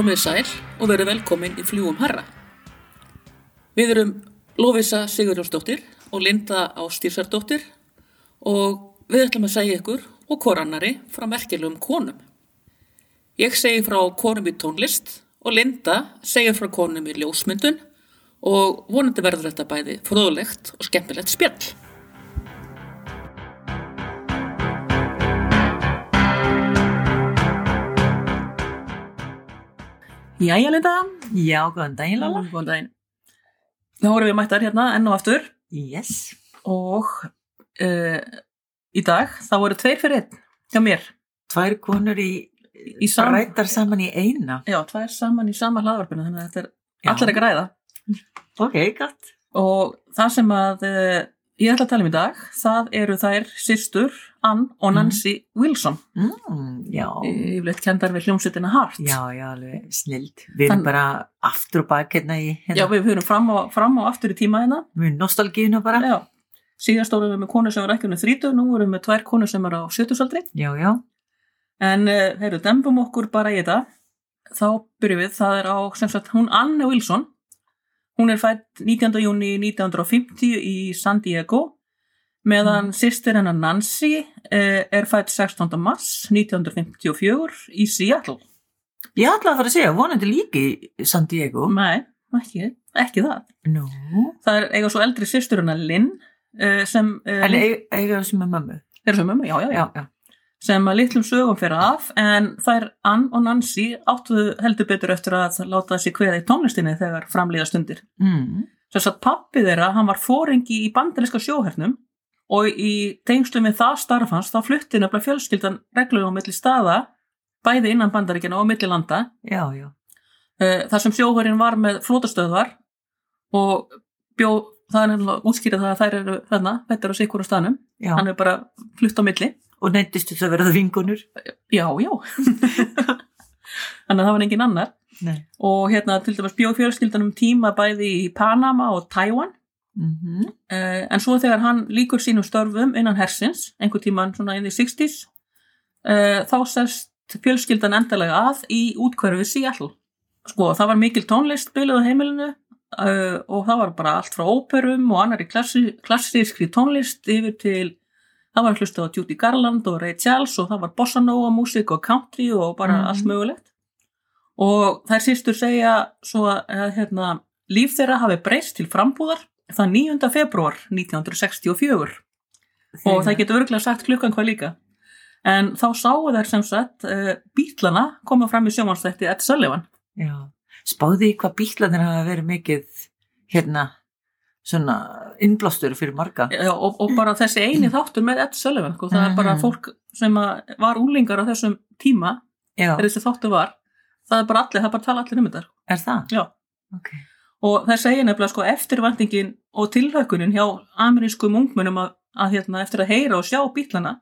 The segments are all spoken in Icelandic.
komið sæl og verið velkomin í fljúum herra. Við erum Lófisa Sigurjónsdóttir og Linda Ástýrsardóttir og við ætlum að segja ykkur og korannari frá merkjulegum konum. Ég segi frá konum í tónlist og Linda segir frá konum í ljósmyndun og vonandi verður þetta bæði fróðlegt og skemmtilegt spjall. Jæja Linda, Já, góðan daginn, Lala. góðan daginn. Þá vorum við mættar hérna enn og aftur Yes. og uh, í dag þá voru tveir fyrir einn hjá mér. Tvær konur í, Í sam- rættar saman í eina. Já, tvær saman í sama hlaðvarpinu þannig að þetta er Já. allir að græða. Ok, gott. Og það sem að uh, ég ætla að tala um í dag, það eru þær sýstur Ann og Nancy Wilson. Mm, já, Yfirleitt kendar við hljómsveitina Hart. já, já, alveg snild. Við erum Þann- bara aftur og bak hérna í Já, hérna. við fyrir fram fram og aftur í tíma hérna. Við nostalgíuna bara. Já. Síðan stóðum við með konu sem var ekki með 30, nú erum við með tvær konu sem er á 70-saldri. Já, já. En uh, heyrðu, dembum okkur bara í þetta. Þá byrjum við, það er á, sagt, hún Anne Wilson. Hún er fætt 19. júni 1950 í San Diego, meðan sýstir hennar Nancy uh, er fætt 16. mars 1954 í Seattle. Ég ætla að fara að segja, vonandi líki í San Diego. Nei, ekki, ekki það. Nú. Það er eiga svo eldri sýstur hennar Lynn, uh, sem, uh, En eiga sem er mömmu. er sem mömmu, já, já, já. Já, sem að litlum sögum fyrir af en þær Ann og Nancy áttu heldur betur eftir að láta þessi kveða í tónlistinni þegar framlýða stundir. Mm. Þess að pappi þeirra, hann var fóringi í bandariska sjóhernum og í tengslu með það starfans þá flutti nefnilega fjölskyldan reglum á milli staða, bæði innan bandaríkjana og milli landa, Já, já. uh, þar sem sjóhörinn var með flótastöðvar og bjó, það er nefnilega útskýrið það að þær eru þarna, þetta er á staðnum, Já. hann er bara flutt á milli. Og neyndist þess að verða vingunur. Já, já. Þannig að það var engin annar. Nei. Og hérna til dæmis bjóð fjölskyldanum tíma bæði í Panama og Taiwan. Mm -hmm. Uh, en svo þegar hann líkur sínum störfum innan hersins, einhver tíman svona in the 60s, uh, þá sest fjölskyldan endalega að í útkverfi Seattle. Sko, það var mikil tónlist byljuð á heimilinu uh, og það var bara allt frá óperum og annari klassískri tónlist yfir til það var hlustið á Judy Garland og Ray Charles og það var bossa nova músík og country og bara Mhm. allt mögulegt og þær sístur segja svo að hérna, líf þeirra hafi breyst til frambúðar það 9. februar 1964 og það getur örgulega sagt klukkan hvað líka en þá sáu þær sem sagt uh, bítlana koma fram í sjómanstætti Ed Sullivan Já, spáði hvað bíklanir hafa verið mikið hérna svona innblástur fyrir marga. Já, og, og bara þessi eini þáttur með Ed Sullivan sko, það er bara Mhm. fólk sem var úlingar á þessum tíma þegar þessi þáttur var það er bara allir, það er bara tala allir um þetta er það? Já. Ok. og það segir nefnilega sko eftirvæntingin og tilhaukunin hjá amerískum ungmunum að, að hérna, eftir að heyra og sjá bílana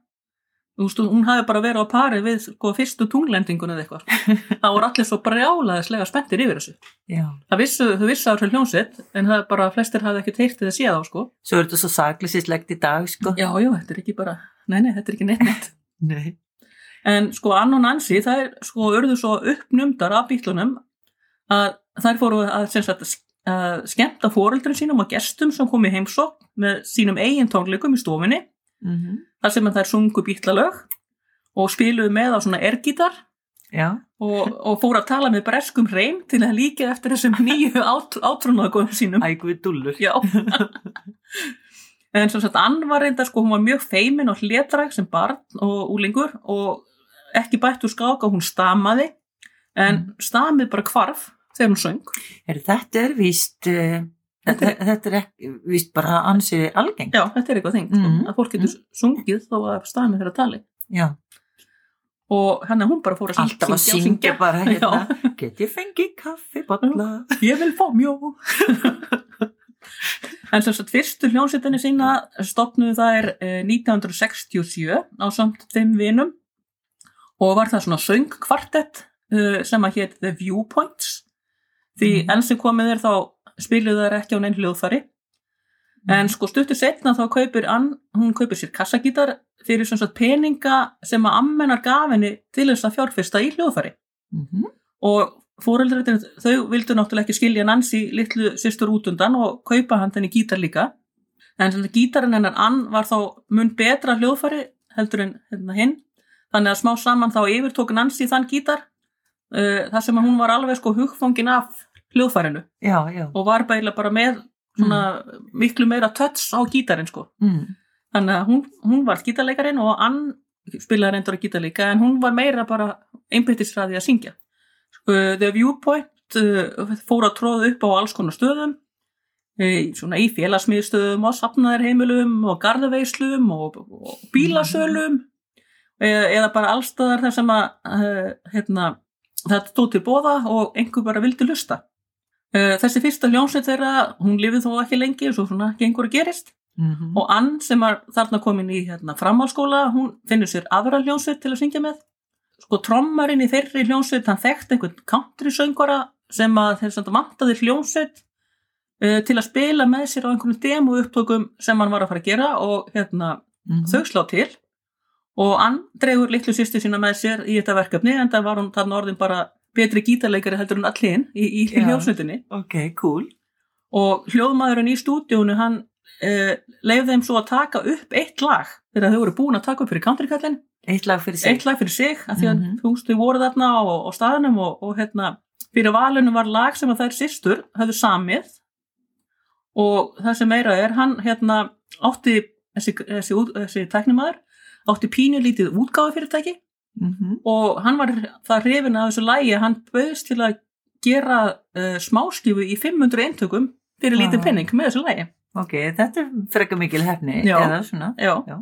þú veist, hún hafi bara verið á pari við sko, fyrstu tunglendingun eða eitthvað það voru allir svo brjálaðislega spenntir yfir þessu Já. það vissu, þau vissu á þessu hljónsitt en það er bara, flestir hafði ekkert heyrt eða séð á sko Svo er þetta svo saklisislegt í dag, sko. já, já, þetta er ekki bara, nei, nei, þetta er ekki neitt neitt Nei. En sko Ann og Nancy, það er sko urðu svo uppnumdar af bílunum að þær fóru að, sem sagt, að skemmta fóreldrum sínum og gestum sem kom í heimsókn með sínum eigin tónleikum í stofinni Mm þar sem þær sungu bílalög og spiluðu með á svona ergítar og, og fóru að tala með breskum reym til að líka eftir þessum nýju át, átrúnaðgóðum sínum. Ægvið dullur. Já. en sem sagt, Ann var reynda, sko, hún var mjög feimin og hlétræk sem barn og úlingur og ekki bætt úr skáka, hún stamaði, en stamið bara hvarf þegar hún söng. Er, þetta er víst, uh, Þetta þetta, er ekki, víst bara ansið algengt. Já, þetta er eitthvað þing, sko, Mhm. að fólk getur sungið þó að stamið þeirra tali. Já. Og hann hún bara fór að Alltaf að syngja bara hérna. Get ég fengið kaffi, bolla. Ég vil fá mjó. en sem sagt, fyrstu hljónsettinni sína stopnuðu þær eh, 1967 á samt tveim vinum og var það svona söngkvartett uh, sem að hétt The Viewpoints því Mhm. enn sem komið er þá spiluðu þær ekki á neinn hljóðfari en sko stuttur setna þá kaupir Ann, hún kaupir sér kassagítar fyrir sagt peninga sem að ammennar gaf henni til þess að fjárfesta í hljóðfari Mm -hmm. og fóreldrættin, þau vildu náttúrulega ekki skilja Nancy litlu sýstur út undan og kaupa hann þenni gítar líka. En svona gítarinn hennar Ann var þá mun betra hljóðfæri heldur en hérna, hinn. Þannig að smá saman þá yfirtók Nancy þann gítar uh, þar sem að hún var alveg sko hugfangin af hljóðfærinu. Já, já. og var bæla bara með svona miklu meira töts á gítarinn sko. Mm. þannig að hún, hún var gítarleikarinn og Ann spilaði reyndur að gítar líka en hún var meira bara einbyttisræði að syngja. Uh, The Viewpoint uh, fór að tróða upp á alls konar stöðum. Uh, svona í félagsmiðstöðum og safnaðarheimilum og garðaveislum og, og bílasölum. Eða, eða bara allstaðar þar sem að uh, hérna, það stóð til bóða og einhver bara vildi lusta þessi fyrsta hljómsveit þeirra hún lifið þó ekki lengi eins og svona gengur að gerist. Mm og Ann sem var þarna komin í hérna, framhalskóla, hún finnur sér aðra hljónsveit til að syngja með. Sko trommarinn í þeirri hljónsveit hann þekkt einhvern country söngvara sem að þeir samt vantaði hljónsveit uh, til að spila með sér á einhvern demo upptökum sem hann var að fara að gera og hérna -hmm. þau slá til. Og Ann dregur litlu sýstu sína með sér í þetta verkefni en það var hún þarna orðin bara betri gítarleikari heldur en allir í, í Já. hljónsveitinni Ok, cool. og hljóðmaðurinn í stúdíónu hann uh, leiði þeim svo að taka upp eitt lag þegar þau voru búin að taka upp fyrir countrykallin Eitt lag fyrir sig. eitt lag fyrir sig af því að Mhm. þú veist þau voru þarna á, á staðnum og, og hérna fyrir valinu var lag sem að þær systur höfðu samið og það sem meira er hann hérna átti þessi, þessi, út- þessi tæknimaður átti pínulítið útgáfi fyrirtæki Mm og hann var það hrifin af þessu lægi að hann bauðst til að gera uh, smáskifu í 500 eintökum fyrir lítið Vá. penning með þessu lægi Ok, þetta er frekar mikil hefni. Já. Eða svona. Já. Já.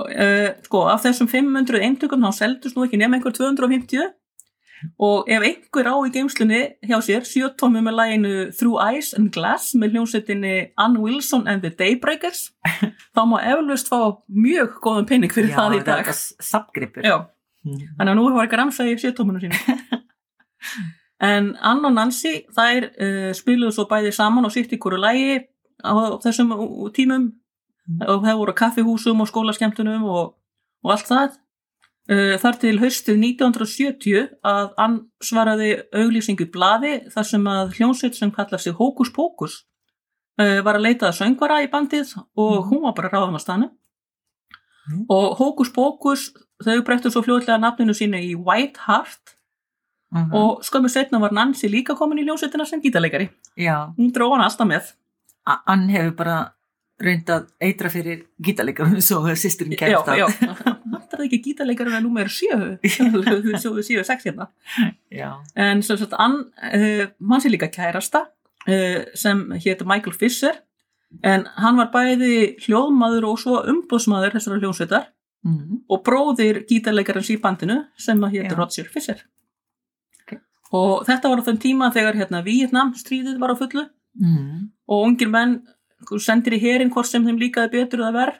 Uh, sko, af þessum 500 eintökum þá seldust nú ekki nema einhver 250 og ef einhver á í geimslunni hjá sér sjötómi með læginu Through Ice and Glass með hljómsveitinni Ann Wilson and the Daybreakers þá má eflaust fá mjög góðan penning fyrir það í dag. er sapgripur. Já, Mm. þannig að nú var ekki ramsa í sjötóminu sínu. en Ann og Nancy þær uh, spiluðu svo bæði saman og sitt í hverju lægi á þessum uh, tímum og það voru á kaffihúsum og skólaskemtunum og, og allt það uh, þar til haustið 1970 að Ann svaraði auglýsingu í blaði þar sem að hljónsveit sem kallar sig Hókus Pókus uh, var að leita að söngvara í bandið og Mhm. hún var bara ráðum að stanu Mhm. og Hókus Pókus þau breyttu svo fljóðlega nafninu sínu í White Heart. Mhm. og skömmu setna var Nancy líka komin í hljónsveitina sem gítarleikari. Já, hún dróð hann alltaf með. Ann hefur bara reynd að eitra fyrir gítarleikarum svo að sýsturinn kemst já, það er ekki gítarleikari en númer sjö? Sjö, sjö, sex hérna. Já. en sem sagt Ann, uh, mann sé líka kærasta uh, sem hétt Michael Fisher. En hann var bæði hljóðmaður og svo umbúðsmaður þessara hljónsveitar Mm. og bróðir gítarleikarins í bandinu sem að hétt Já. Roger Fisher Ok. og þetta var á þeim tíma þegar hérna Vietnam stríðið var á fullu Mm. og ungir menn sendir í herin hvort sem þeim líkaði betur eða verð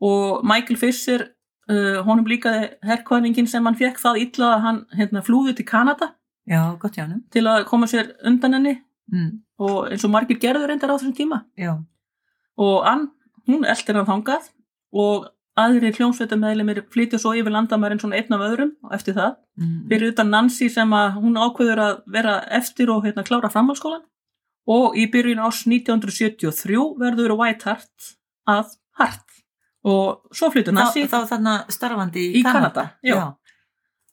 og Michael Fisher uh, honum líkaði herrkvæðningin sem hann fekk það illa að hann hérna, flúði til Kanada Já, gott hann. til að koma sér undan henni Mm. og eins og margir gerður reyndar á þessum tíma Já. og Ann, hún eldir hann þangað og aðrir hljómsveitamæðlimir flytja svo yfir landamærin svona einn af öðrum og eftir það Mm. fyrir utan Nancy sem að hún ákveður að vera eftir og hérna klára framhalskólan og í byrjun ás 1973 verður White Hart að Hart og svo flyttur Nancy Þá, þá þarna starfandi í, Í Kanada, já. já.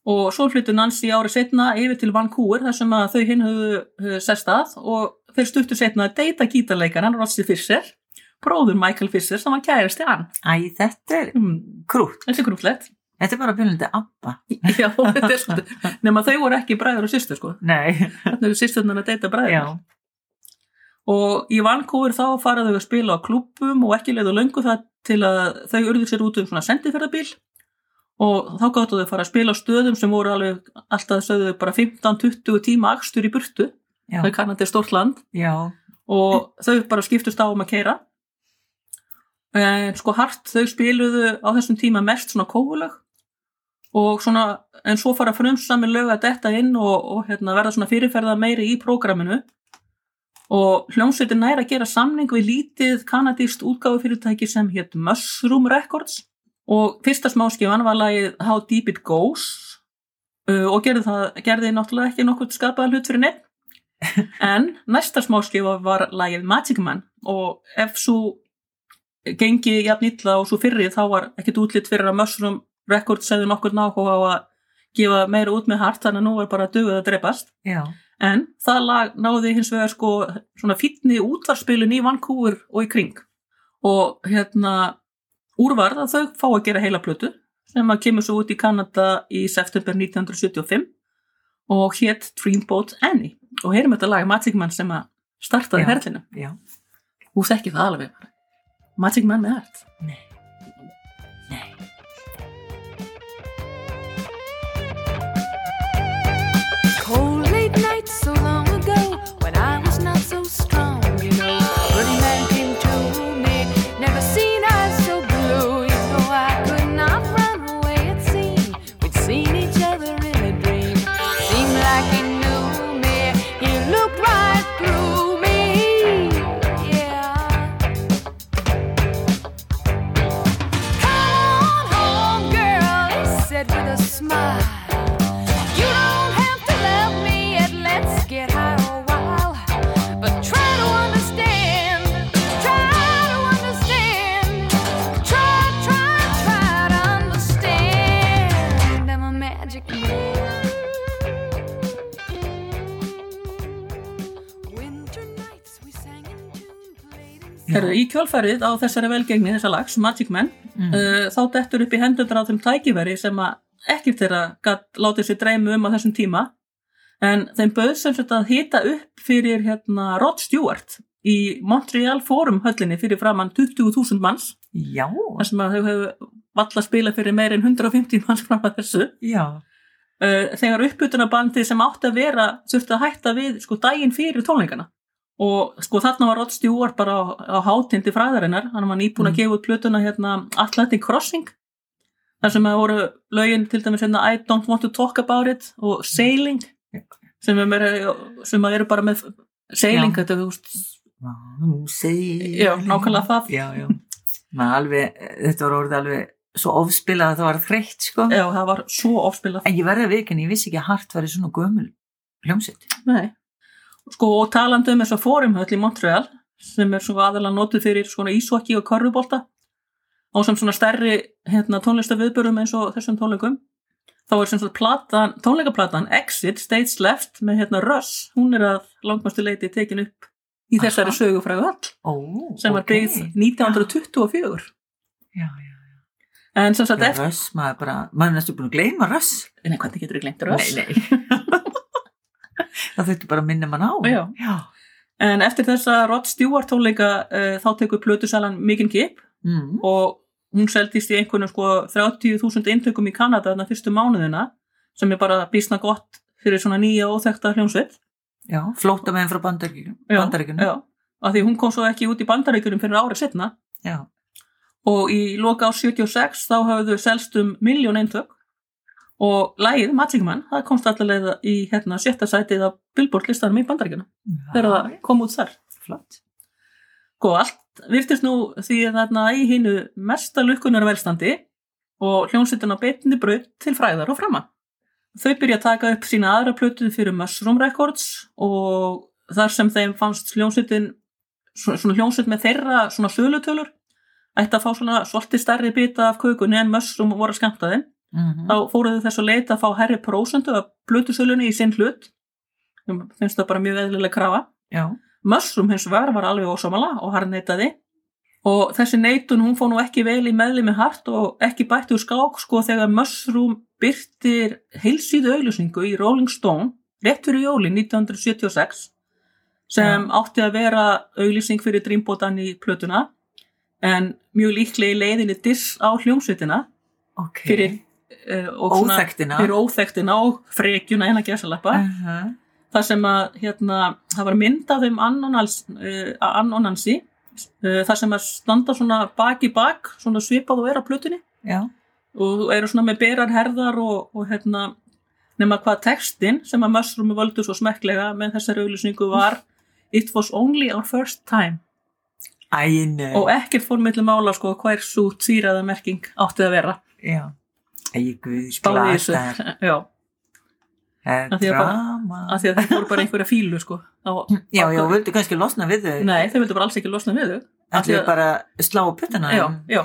og svo flyttur Nancy árið setna yfir til Vancouver þar sem að þau hinn höfðu uh, sest að og þeir stuttu setna að deyta gítarleikaran Rossi Fisher bróður Michael Fisher sem var kærasti hann Æ, þetta er hmm, krútt. þetta er grúflegt Þetta er bara byrjandi abba. já, þetta er svolítið nema þau voru ekki bræður og systur sko Nei. þannig eru systurnar að deyta bræður Já. og í Vancouver þá fara þau að spila á klúbbum og ekki leiðu löngu það til að þau urðu sér út um svona sendiferðabíl og þá gáttu þau að fara að spila á stöðum sem voru alveg alltaf sögðu bara 15-20 tíma akstur í burtu Já. þau kannandi stórt land Já. og þau bara skiptust á um að keira en sko hart þau spiluðu á þessum tíma mest svona kófuleg og svona en svo fara frumsami lög að detta inn og, og hérna, verða svona fyrirferða meiri í prógraminu. Og hljómsveitin nær að gera samning við lítið kanadíst útgáfu fyrirtæki sem hétt Mushroom Records. Og fyrsta smáskifan var lagið How Deep It Goes uh, og gerði það, gerði náttúrulega ekki nokkuð skapaða hlut fyrir neitt en næsta smáskifa var lagið Magic Man og ef svo gengi jafn illa og svo fyrri þá var ekkit útlitt fyrir að Mushroom Records segði nokkur náhuga á að gefa meira út með hart þannig að nú var bara döguð að dreipast já, en það lag náði hins vegar sko svona fítni útvarspilun í Vancouver og í kring. Og hérna úrvarð að þau fá að gera heila plötu sem að kemur svo út í Kanada í september 1975 og hétt Dreamboat Annie. Og heyrum þetta lag Magic Man sem að startaði herlinu já, Þú þekki það alveg. bara. Magic Man með allt. nei nei, Cold late nights so long Herðu, í kjálfærið á þessari velgengni þessa lags, Magic Man, uh, þá dettur upp í hendundar á þeim tækiveri sem að ekkert þeirra gatt látið sér dreymu um á þessum tíma. En þeim bauð sem sagt að hita upp fyrir hérna Rod Stewart í Montreal Forum höllinni fyrir framann 20.000 manns. Já, þar sem að þau hefur valla spila fyrir meir en 150 manns fram að þessu. Já, uh, þegar uppbytunarbandið sem átti að vera þurfti að hætta við sko daginn fyrir tónleikana og sko þarna var Rod Stewart bara á, á hátindi fræðarinnar hann var nýbúin að Mm. gefa út plötuna hérna Atlantic Crossing þar sem að voru lögin til dæmis hérna I Don't Want to Talk About It og Sailing sem, er eru bara með Sailing, Já. þetta þú veist Já, nákvæmlega það. já, já, alveg þetta var orðið alveg svo ofspilað að það var þreytt sko, já, það var svo ofspilað en ég verði að viðkynna, ég vissi ekki að hart væri svona gömul hljómsett Nei. Sko, og talandi um þess að fórumhöll í Montreal sem er svo aðalega notuð fyrir svona ísokki og korfubólta og sem svona stærri hérna, tónlistaviðbörum eins og þessum tónleikum þá er sem svona platan, tónleikaplatan Exit Stage Left með hérna Russ hún er að langmastu leiti tekin upp í þessari Aha. sögufrægu all Ó, sem var ok. byggð 1924 Já, já, en sem sagt já, eftir Röss, maður bara, maður er næstu búin að gleyma Röss. Nei, hvernig getur þú glemt Russ? Nei, nei. það þurfti bara að minna mann á. Já. Já. En eftir þessa Rod Stewart tónleika uh, þá tekur plötusalan mikinn kip Mm. og hún seldist í einhvern sko 30.000 eintökum í Kanada þarna fyrstu mánuðina sem er bara bísna gott fyrir svona nýja óþekta hljómsveit Já, flóta með frá bandaríkjunum. Já, af því hún kom svo ekki út í bandaríkjunum fyrir árið setna Já. og í loka ár 76 þá hafðu selst um miljón eintök og lægið Magic Man það komst allavega í hérna sjötta sætið af Billboard listanum í bandaríkjunum þegar það kom út þar Flott. Sko, allt virtist nú því að þarna í hinnu mesta lukkunar velstandi og hljómsveitin á betni braut til fræðar og frama. Þau byrja að taka upp sína aðra plötu fyrir Mushroom Records og þar sem þeim fannst hljómsveitin svona, hljómsveit með þeirra svona sölutölur ætti að fá svona svolítið stærri bita af kökunni en Mushroom voru að skamta þeim. Mm Þá fóruðu þess að leita að fá herri prósentu af plötusölunni í sinn hlut. Finnst það bara mjög eðlilega krafa. Já. Mushroom hins vegar var alveg ósamala og hann neitaði og þessi neitun hún fór nú ekki vel í meðli með hart og ekki bætti úr skák sko þegar Mushroom byrtir heilsíðu auglýsingu í Rolling Stone rétt fyrir jóli 1976 sem átti að vera auglýsing fyrir Dreambotan í plötuna en mjög líklega í leiðinni diss á hljómsveitina Ok. fyrir svona- Óþekktina. fyrir óþektina og frekjuna eina gæsalappa Uh -huh. þar sem að hérna, það var myndað um annonals, uh, annonansi uh, þar sem að standa svona bak í bak, svona svipað og er á plötunni Já. og eru svona með berar herðar og, og hérna nema hvað textin sem að Mushroom völdu svo smekklega með þessari auglýsingu var It was only our first time Æ, og ekkert fór milli mála sko hver svo týraða merking átti að vera Já. Æ, guð, Spáði í þessu. glataðar. Já. Eh, Af því að bara- Drama. af því að þeir voru bara einhverja fílu sko á, Já, já, vildu kannski losna við þau. nei, þeir vildu bara alls ekki losna við þau af því Allir að- bara slá puttana. Já, já.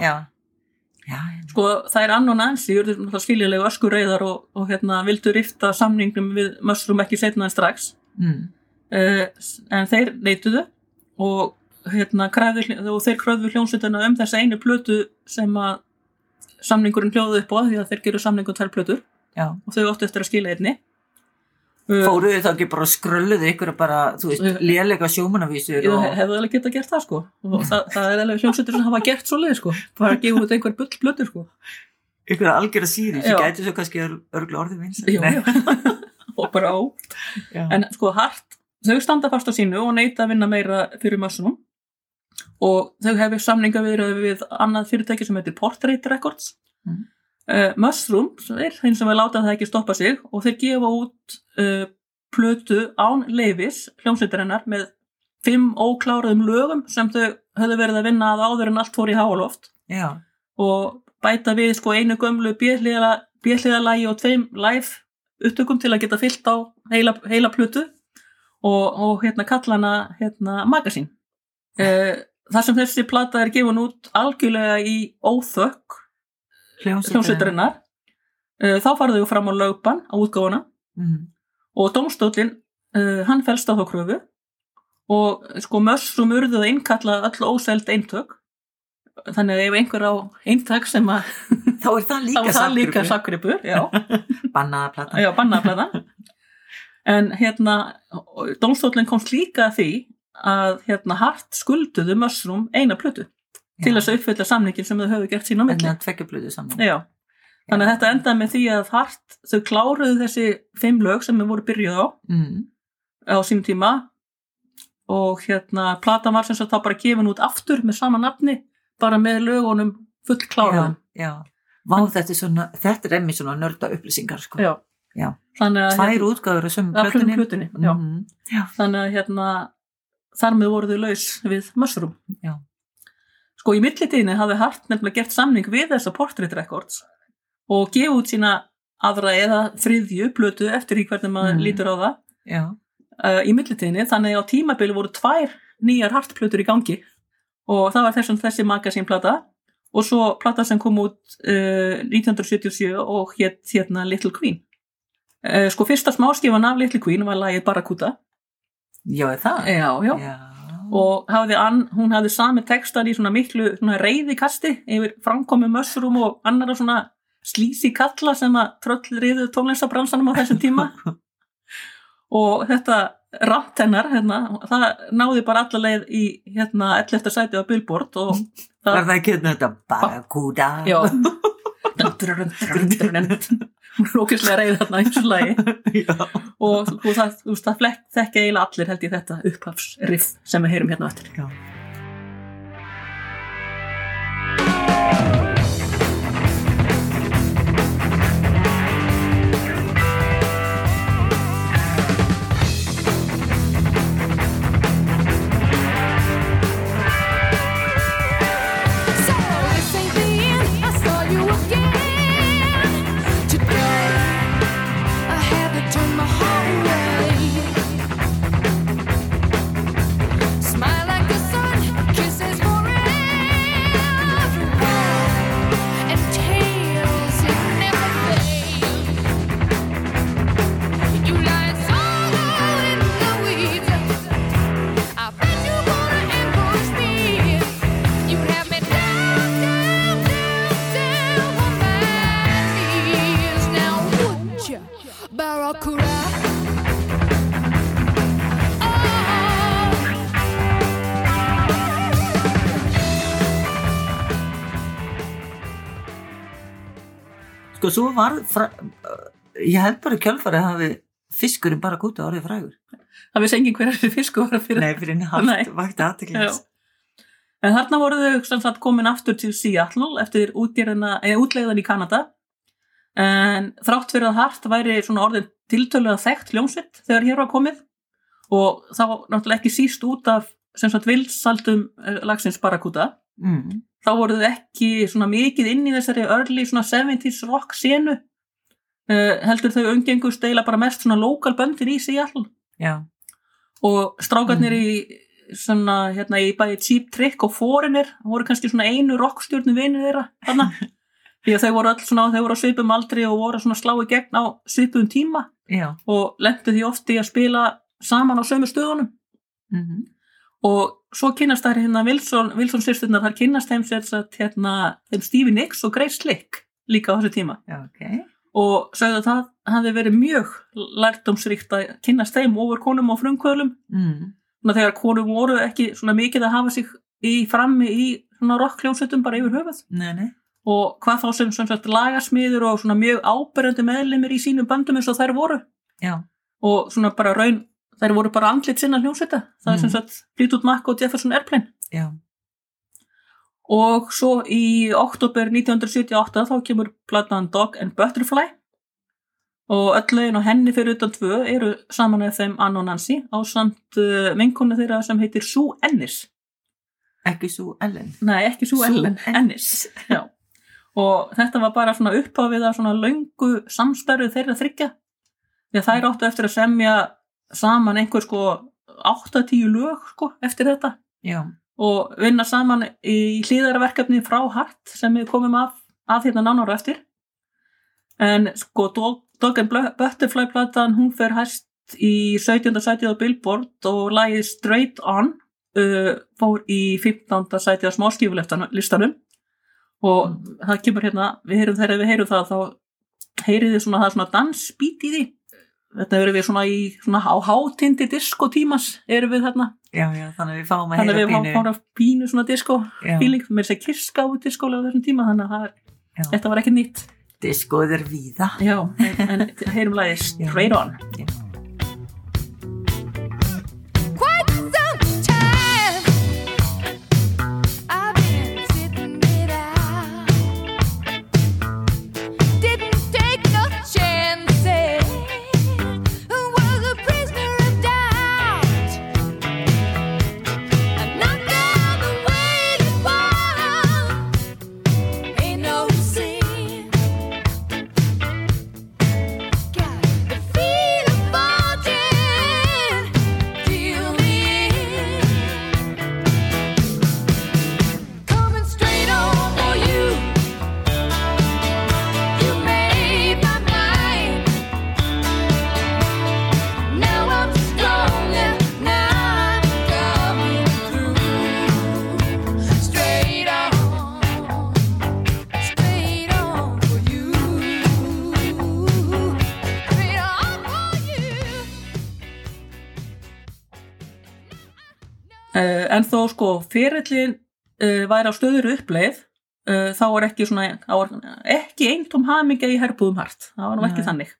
Já, sko það er ann og Nancy urðu náttúrulega skiljanlegu öskurreiðar og, og hérna vildu rifta samningum við Mushroom ekki setna en strax Mm. uh, en þeir neituðu og hérna og þeir kröðu hljónsveituna um þessa einu plötu sem að samningurinn hljóðu upp á því að þeir geru samningu tvær plötur Já. og þau áttu eftir að skila einni Fóruðu þið þá ekki bara og skrölluðu ykkur bara, þú veist, lélega sjómanavísur og... hefði alveg getað gert það sko og það, það er alveg hljómsveitur sem hafa gert svo leið sko bara að gefa út einhver bull blötu sko ykkur algjör að Já. sem gæti svo kannski örgla orðið vins. Jú, jú. og bara á Já. en sko hart, þau standa fast á sínu og neita að vinna meira fyrir Mushroom og þau hefur samninga við, við annað fyrirtæki sem heitir Portrait Records Mhm. uh, Mushroom sem er þeim sem vil láta það ekki stoppa sig og þeir gefa út uh, plötu án leifis hljómsveitarinnar með fimm ókláraðum lögum sem þau höfðu verið að vinna að áður en allt fór í háaloft Já. og bæta við sko einu gömlu bjöðliðalagi og tveim live upptökum til að geta fyllt á heila, heila plötu og, og hérna kalla hana hérna magasín þar sem þessi plata er gefun út algjörlega í óþökk hljómsveitarinnar. eh, þá farðu þau fram á lögban á útgáfuna. Mm. og domstólinn uh, hann fælst á þá kröfu. Og sko mössum urðu að innkalla öll óseld eintök. Þannig að ef einhver á eintak sem að Þá er það líka líka sakgripur. Bannaða platan. en hérna domstólinn komst líka því að hérna hart skulduðu mössum eina plötu til þess að uppfylla samningin sem þau höfðu gert sín á En milli það tveggjablöðu saman. já Þannig að þetta endaði með því að hart þau kláruðu þessi fimm lög sem við voru byrjuð á Mm. á sínum tíma og hérna platan var sem sagt þá bara gefin út aftur með sama nafni bara með lögunum full kláraðum Já, já. Vá, þetta er svona, þetta er emmi svona nörda upplýsingar, sko. já. Já. þannig að Tvær útgáður af sömu ja, plötunni. Mhm. Já. þannig að hérna þar með voru þau laus við Mushroom Já. sko í millitíðinni hafði Hart nefnilega gert samning við þessa Portrait Records og gefið út sína aðra eða þriðju plötu eftir í hvernig maður Mhm. lítur á það Já. uh, í millitíðinni þannig að á tímabili voru tvær nýjar Hart-plötur í gangi og það var þessum þessi magasínplata og svo plata sem kom út uh, 1977 og hétt hérna Little Queen uh, sko fyrsta smáskifan af Little Queen var lagið Barracuda Já, það? já, já. Já. og hafði an, hún hafði sami textan í svona miklu svona reyðikasti yfir framkomi Mushroom og annara svona slísi kalla sem að tröll reyðu tónlistabransanum á þessum tíma og þetta rant hennar hérna, það náði bara alla leið í hérna 11. sæti á Billboard og Var það, það ekki hérna þetta Barracuda? já hún er ókvæslega reyð þarna í þessu lagi. Og það, það flekk þekki eiginlega allir held ég þetta upphafsriff sem við heyrum hérna á eftir. Já. Sko, svo var, fra, ég held bara kjálfarið hafi fiskurinn bara kúta orðið frægur. það vissi engin hver þessi fisku var fyrir Nei, fyrir haft, vakti aðteklins. En þarna voru þau komin aftur til Seattle eftir útgerðina, eða útlegðan í Kanada. En þrátt fyrir að Hart væri svona orðin tiltölulega þekkt hljómsveit þegar hér var komið og þá náttúrulega ekki síst út af sem sagt vilsaldum eh, lagsins Barracuda. Mm. Þá voru þau ekki svona mikið inn í þessari early svona 70s rock senu. uh, heldur þau umgengust eila bara mest svona lokal böndir í Seattle. Já, og strákarnir Mm. í svona hérna í bæði Cheap Trick og Foreigner voru kannski svona einu rockstjórnu vinir þeirra þarna. Því að þau voru öll svona þau voru á svipum aldri og voru svona að slá í gegn á svipum tíma já. og lendu því oft í að spila saman á sömu stöðunum. Mm og svo kynast þær hérna Wilson, Wilson sýrsturnar þar kynast þeim sér satt hérna þeim Stevie Nicks og Grace Slick líka á þessu tíma. Já, ok. Og sögðu að það hafi verið mjög lærdomsríkt að kynast þeim ofur konum og frumkvölum mm. svona þegar konum voru ekki svona mikið að hafa sig í frammi í svona rockljónsettum bara yfir höfuð. Nei, nei, og hvað þá sem, sem sagt, lagasmiður og svona mjög áberandi meðlimir í sínum bandum eins og þær voru. Já, og svona bara raun þær voru bara andlit sinna hljónsetta það er sem sagt Fleetwood Mac og Jefferson Airplane. Já, og svo í oktober 1978 þá kemur platan Dog and Butterfly. Og öll lögin og henni fyrir utan tvö eru saman með þeim Ann og Nancy á samt uh, vinkonu þeirra sem heitir Sue Ennis. Ekki svo Ellen. Nei ekki Sue Sue Ellen, Ennis. Já. og þetta var bara svona upphafið að svona löngu samstarfið þeirra þryggja því að þær áttu eftir að semja saman einhver sko 8-10 lög sko eftir þetta já, og vinna saman í hlýðarverkefni frá Hart sem við komum af, af hérna nánar á eftir en sko Dog, Dog and Blu- Butterfly platan hún fer hæst í 17. sætið á Billboard og lagið Straight On uh, fór í 15. sætið á smáskífulistanum og það kemur hérna við heyrum þegar við heyrum það þá heyrið þið svona það svona dansbít í því þetta verður við svona í svona á hátindi diskotímas erum við þarna. Já, já, þannig að við fáum að þannig að heyra við fáum pínu að pínu svona feeling, mér sé kirska út diskóla á þessum tíma þannig að er, þetta var ekki nýtt. Diskoð er víða. Já, en, en heyrum lagið Straight On. Já. Þó sko fyrirlin uh, væri á stöður uppleið uh, þá var ekki svona ekki eintóm hamingja í herbúðum hart það var nú ekki Nei. þannig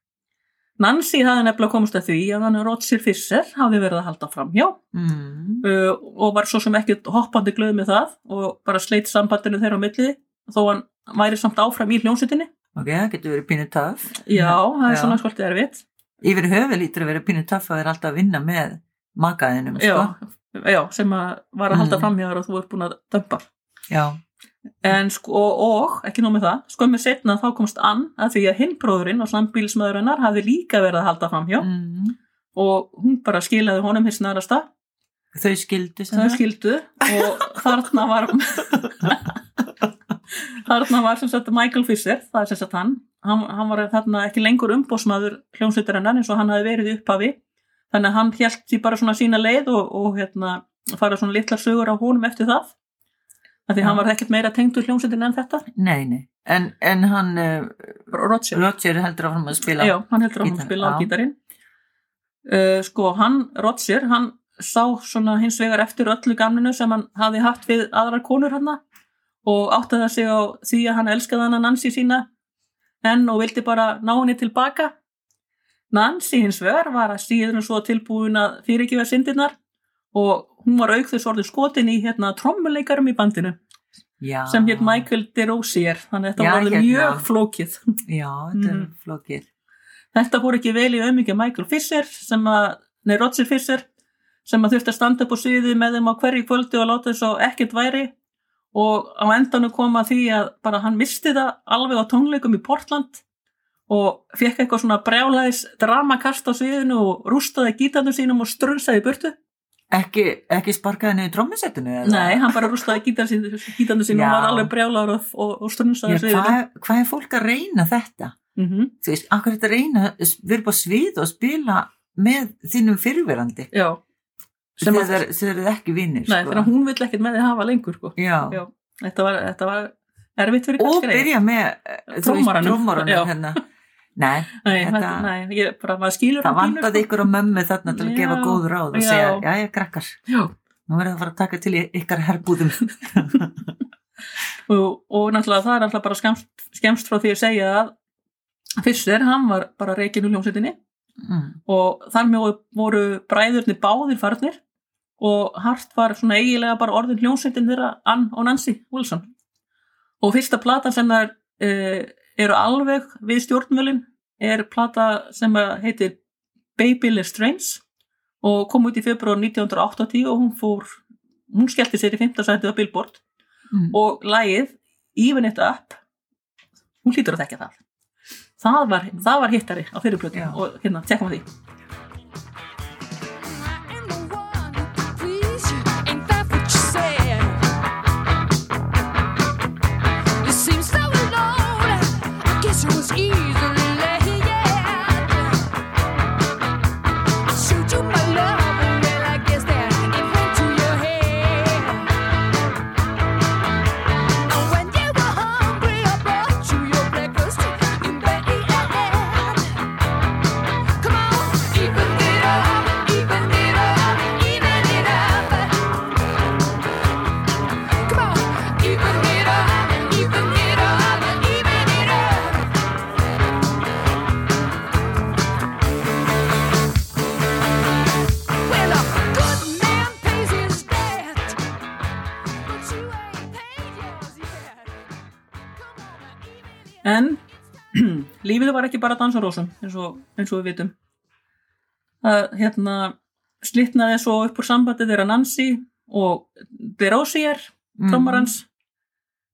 Nancy hafði nefnilega komast að því að hann Roger Fischer hafði verið að halda framhjá mm. uh, og var svo sem ekkert hoppandi glöð með það og bara sleitt sambandinu þeirra á milli þó hann væri samt áfram í hljónsettinni ok, það getur verið pínu töff já, það er Já. svona svolítið erfitt yfir höfu lítur að vera pínu töff að vera alltaf að vinna með makaðinum sko. já, sem að var að halda Mm. framhjá þér og þú ert búin að dömpa. Já, en sko, og, ekki nóg með það skömmu setna þá komst Ann að því að hinn bróðurinn og sambílismöðurinnar hafði líka verið að halda framhjá mm. og hún bara skilaði honum hins nærast þau skildu þau skildu og þarna var þarna var sem sagt Michael Fisher það er sem sagt hann. Hann, hann var þarna ekki lengur umbósmaður hljómsveitarinnar eins og hann hafi verið í upphafi þannig að hann held því bara svona sína leið og, og hérna fara svona litlar sögur á honum eftir það. Af því Já. hann var ekkert meira tengdur hljómsveitin en þetta. Nei, nei, en, en hann uh, Roger, Roger heldur áfram að spila já, hann heldur að hann gítar, spila á já. gítarinn. Uh, sko, hann, Roger hann sá svona hins vegar eftir öllu gamlinu sem hann hafi haft við aðrar konur hann og áttaði sig á því að hann elskaði hann Nancy sína enn og vildi bara ná henni tilbaka Nancy hins vegar var að síður en svo tilbúin að fyrirgefa syndirnar og hún var auk þess orðin skotin í hérna trommuleikarum í bandinu já, sem hétt Michael DeRosier. Þannig að þetta var orðið hérna. mjög flókið. Já, þetta er Mm. flókið. Þetta fór ekki vel í auðmyggja Michael Fisher sem að, nei Roger Fisher sem að þurfti að standa upp á sviði með þeim á hverju kvöldi og láta þess að ekkert væri. Og á endanum kom að því að bara hann misti það alveg á tónleikum í Portland og fekk eitthvað svona brjálæðis dramakast á sviðinu og rústaði gítandu sínum og strunsaði burtu. Ekki, ekki sparkaði niður trommusettinu Nei, hann bara rústaði gítandu sínum Já. og var alveg brjálæður og, og, og strunsaði í sviðinu. hvað, hvað er fólk að reyna þetta? Mm þú veist, akkur þetta reyna að upp á svið og spila með þínum fyrirverandi Já, sem að, þegar þeir eru ekki vinnir nei, þegar hún vill ekkert með því hafa lengur sko. já. Já, þetta var, þetta var erfitt fyrir og kannski byrja með eh, Já. hérna. nei, Nei, þetta- nei, ég bara, það vandaði ykkur á mömmu þarna til að gefa Já, góð ráð og segja, já, já, krakkar Já, nú verður það að fara að taka til ykkar herbúðum. Og, og náttúrulega það er náttúrulega bara skemst, skemst frá því að segja að Fischer, hann var bara reikinn úr hljómsveitinni mm. og þar með voru bræðurni báðir farnir og Hart var svona eiginlega bara orðin hljómsveitin þeirra Ann og Nancy Wilson. Og fyrsta platan sem þær uh, eru alveg við stjórnmjölin er plata sem heitir Babyless Strange og kom út í februar 1980 og hún fór hún skellti sér í 5. sætið á Billboard Mm. og lagið Even It Up hún hlýtur að þekka það það var, var hittari á fyrir plötu Já. og hérna, tjekkum að því lífið var ekki bara að dansa á rósum eins og, eins og við vitum. Það hérna slitnaði svo upp úr sambandi þeirra Nancy og DeRosier Mm. trommarans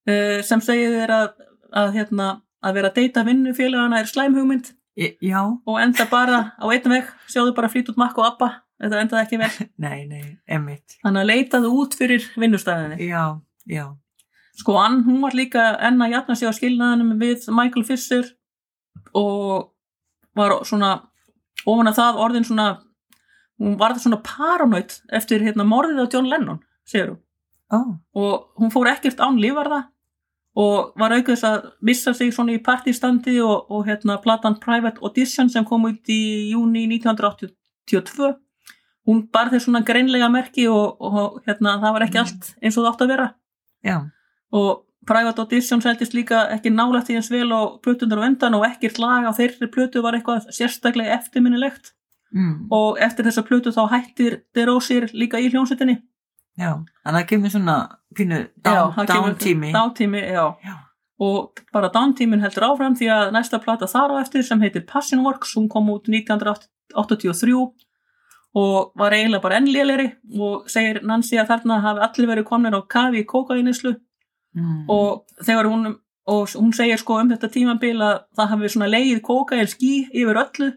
uh, sem segir þeir að, að, hérna, að vera að deyta vinnufélagana er slæmhugmynd Í- já, og enda bara á einn veg sjáðu bara flýt út makk og abba þetta endaði ekki vel. Nei, nei, þannig að leitaðu út fyrir vinnustæðinni já, já, sko Ann, hún var líka enn að jafna sig á skilnaðinum við Michael Fisher og var svona ofan að það orðin svona hún var svona paranoid eftir hérna morðið á John Lennon, segir hún. Ó, og hún fór ekkert án lífarða og var aukið þess að missa sig svona í partistandi og, og hérna platan Private Audition sem kom út í júni 1982 hún bar þess svona greinlega merki og, og hérna það var ekki allt eins og það átt að vera. Já, og Private Audition seldist líka ekki nálægt í eins vel og plötunar á endan og ekkert lag á þeirri plötu var eitthvað sérstaklega eftirminnilegt mm. og eftir þessa plötu þá hættir DeRosier líka í hljómsveitinni já þannig að það kemur svona pínu Já, down, það kemur- down tími Dántími, já. Já. Og bara dántímin heldur áfram því að næsta plata þar á eftir sem heitir Passion Works, hún kom út 1983 og var eiginlega bara ennléleri og segir Nancy að þarna hafi allir verið komnir á kafi í kókainislu mm. og þegar hún, og hún segir sko um þetta tímabil að það hafi svona leið kókain skí yfir öllu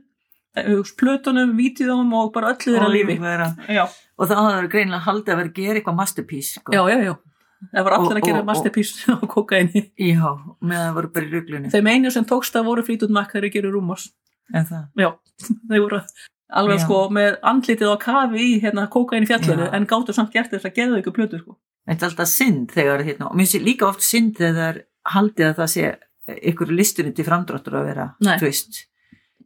eh, plötunum, vídeóum og bara öllu þeirra lífi. og það hafði greinilega haldið að vera að gera eitthvað masterpiece sko. já, já, já. Það var allir að gera masterpiece á kókaini. já, með að voru bara í ruglunni Þeim einu sem tókst að voru flýtut makk þegar þeir gerir rúmos. en það, Já, þeir voru alveg Já. sko með andlitið á kafi í hérna kókain í fjallinu en gáttu samt gert þess að geða ykkur plötu sko. Þetta er alltaf synd þegar hérna, og mér sé líka oft synd þegar haldið að það sé ykkur listunni til framdráttur að vera veist,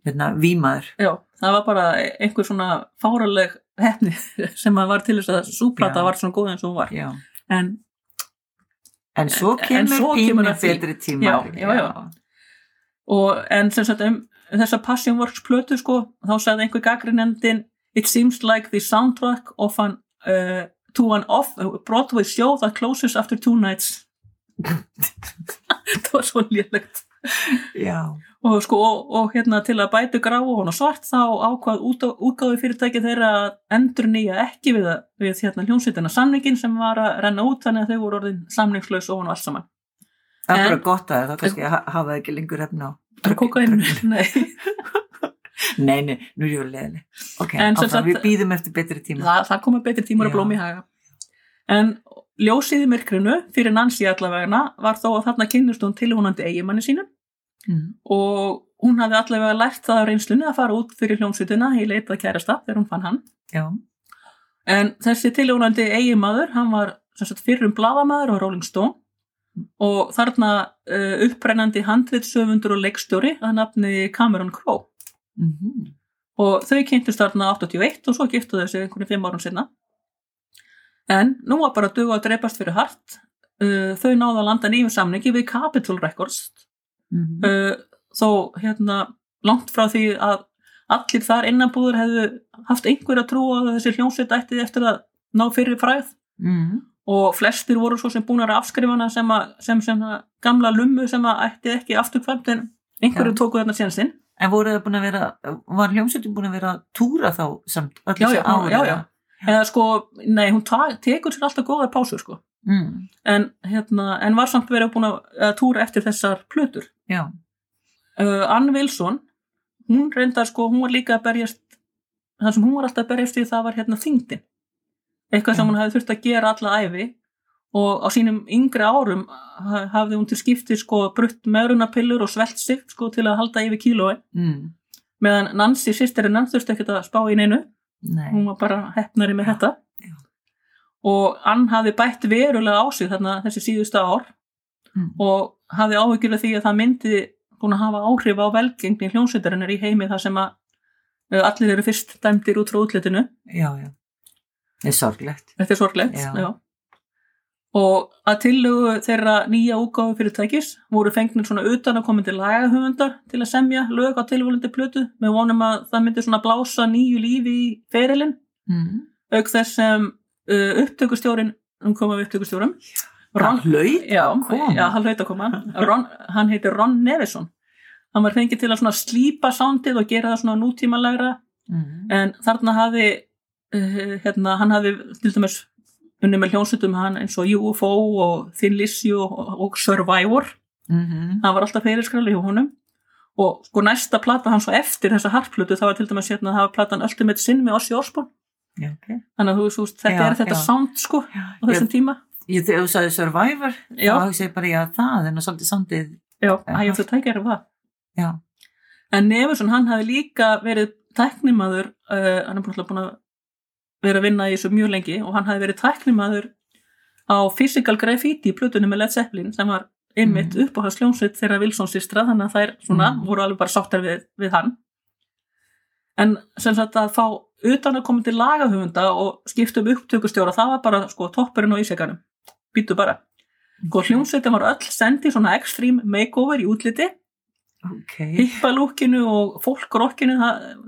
hérna, vímaður Já, það var bara einhver svona fáraleg hefni sem að var til þess að súplata Já. var svona góð eins og hún var. já. En en svo En- kemur en svo því. betri tíma Já, já, já. og en sem sagt um þessa Passion Works plötu sko þá sagði einhver gaggrinendin It seems like the soundtrack of an uh, to an off Broadway show that closes after two nights það var svo lélegt já, og sko og, og hérna til að bætu grá og hana svart þá ákvað út, útgáfi fyrirtæki þeirra endur nýja ekki við, við hérna hljómsveitina samningin sem var að renna út þannig að þau voru orðin samningslaus og hann allt saman það er bara gott að það kannski ha- hafa ekki lengur efna á. Nei. Nei, nei, nú er ég verið leðileg. Ok, áfram, við býðum eftir betri tíma. Það, það komið betri tímar að blómi haga. En ljósið í myrkrinu fyrir Nancy allavegna var þó að þarna kynnist hún tilvonandi eigimanni sínum Mm. og hún hafði allavega lært það á reynslunni að fara út fyrir hljómsveitina í leitað kærasta þegar hún fann hann. Já, En þessi tilvonandi eigimaður, hann var fyrrum bladamaður á Rolling Stone og þarna uh, upprennandi handritsöfundur og leikstjóri að nafni Cameron Crowe. Mhm, og þau kynntust þarna 81 og svo giftu þau sig einhvern fimm árum sinna en nú var bara duga að dreipast fyrir hart uh, þau náðu að landa nýjum samningi við Capitol Records mhm. uh, þó hérna langt frá því að allir þar innanbúður hefðu haft einhverja trú að þessi hljómsveit ætti eftir að ná fyrir fræð Mhm. og flestir voru svo sem búin að afskrifa hana sem, sem, sem gamla lummu sem að ætti ekki afturkvæmt en einhverju Já. tóku þarna sénsinn En voru það búin að vera, var hljómsveitin búin að vera að túra þá samt öll Já, þessi já, ár? já, eða? já. eða sko, nei, hún tekur sér alltaf góðar pásur sko Mm, en, hérna, en var samt verið búin að, túra eftir þessar plötur já, uh, Ann Wilson hún reyndar sko, hún var líka að berjast það sem hún var alltaf að berjast í það var hérna þingdin eitthvað sem Já. hún hefði þurft að gera alla æfi og á sínum yngri árum ha- hafði hún til skipti sko brutt meðrunapillur og svelt sig sko til að halda yfir kílói. Mm, meðan Nancy sýsterinn hann þurfti ekkert að spá í neinu. Nei, hún var bara hefnari með þetta. Já. og Ann hafði bætt verulega á sig þarna þessi síðustu ár mm, og hafði af því að það myndi búin að hafa áhrif á velgengni hljómsveitarinnar í heimi þar sem að uh, allir eru fyrst dæmdir út frá útlitinu. Já, já, það er sorglegt. þetta er sorglegt Já. já. Og að tillögu þeirra nýja úgáfu fyrirtækis voru fengnir svona utan að komandi lagahöfundar til að semja lög á tilvölandi plötu með vonum að það myndi svona blása nýju lífi í ferilinn Mm. auk þess sem uh, upptökustjórin um koma við upptökustjórum Það hlaut já, koma. já, hann hlaut að koma Ron, hann heitir Ron Nevison hann var fengið til að svona slípa sándið og gera það svona nútímalegra Mm. en þarna hafi uh, hérna, hann hafi til dæmis unni með hljónsutum hann eins og UFO og Thin Lizzy og, og Survivor. Mhm. hann var alltaf fyrirskrali hjá honum. Og sko næsta plata hans og eftir þessa harplötu það var til dæmis hérna, það var platan Ultimate Sin með Ossi Osborn Já, ok. þannig að þú veist, þetta Já, er þetta já. sound sko á þessum tíma. Ég, þegar þú sagði Survivor, þá hugsa ég bara, já, það er nú svolítið sandið, já, hægjum þú tækjar um það. En Nefursson, hann hafi líka verið tæknimaður, uh, hann er búin að vera að vinna í þessu mjög lengi og hann hafi verið tæknimaður á Physical Graffiti í plötunum með Led Zeppelin sem var ymmit Mhm. upp á hans hljómsveit þeirra Wilson systra þannig að þær svona Mhm. voru alveg bara sáttar við, við hann. En sem sagt að fá utan að koma til lagahöfunda og skipta um upptökustjóra, það var bara sko toppurinn á ísekanum. Býtu bara. Sko hljómsveitin var öll sendið svona extreme makeover í útliti ok. hippalúkinu og fólkrokkinu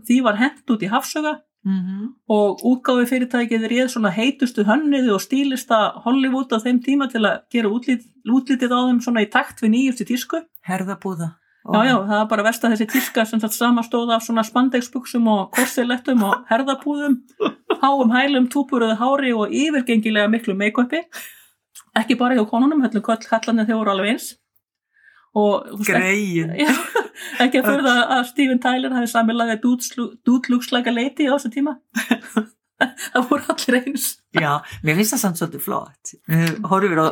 því var hent út í hafsöga Mm og útgáfi fyrirtækið réð svona heitustu hönniði og stílista Hollywood á þeim tíma til að gera útlit, útlitið á þeim svona í takt við nýjustu tísku. Herðabúða. Já, já, það var bara verst að þessi tíska sem satt samastóð af svona spandexbuxum og korselettum og herðabúðum, háum hælum, túpuruðu hári og yfirgengilega miklu make-upi. Ekki bara hjá konunum, höllum kallanir þeir voru alveg eins. Já, ekki að fyrir að Steven Tyler hafi samilagði Dude Looks Like a Lady á þessu tíma það voru allir eins Já, mér finnst það samt svolítið flott. Við við á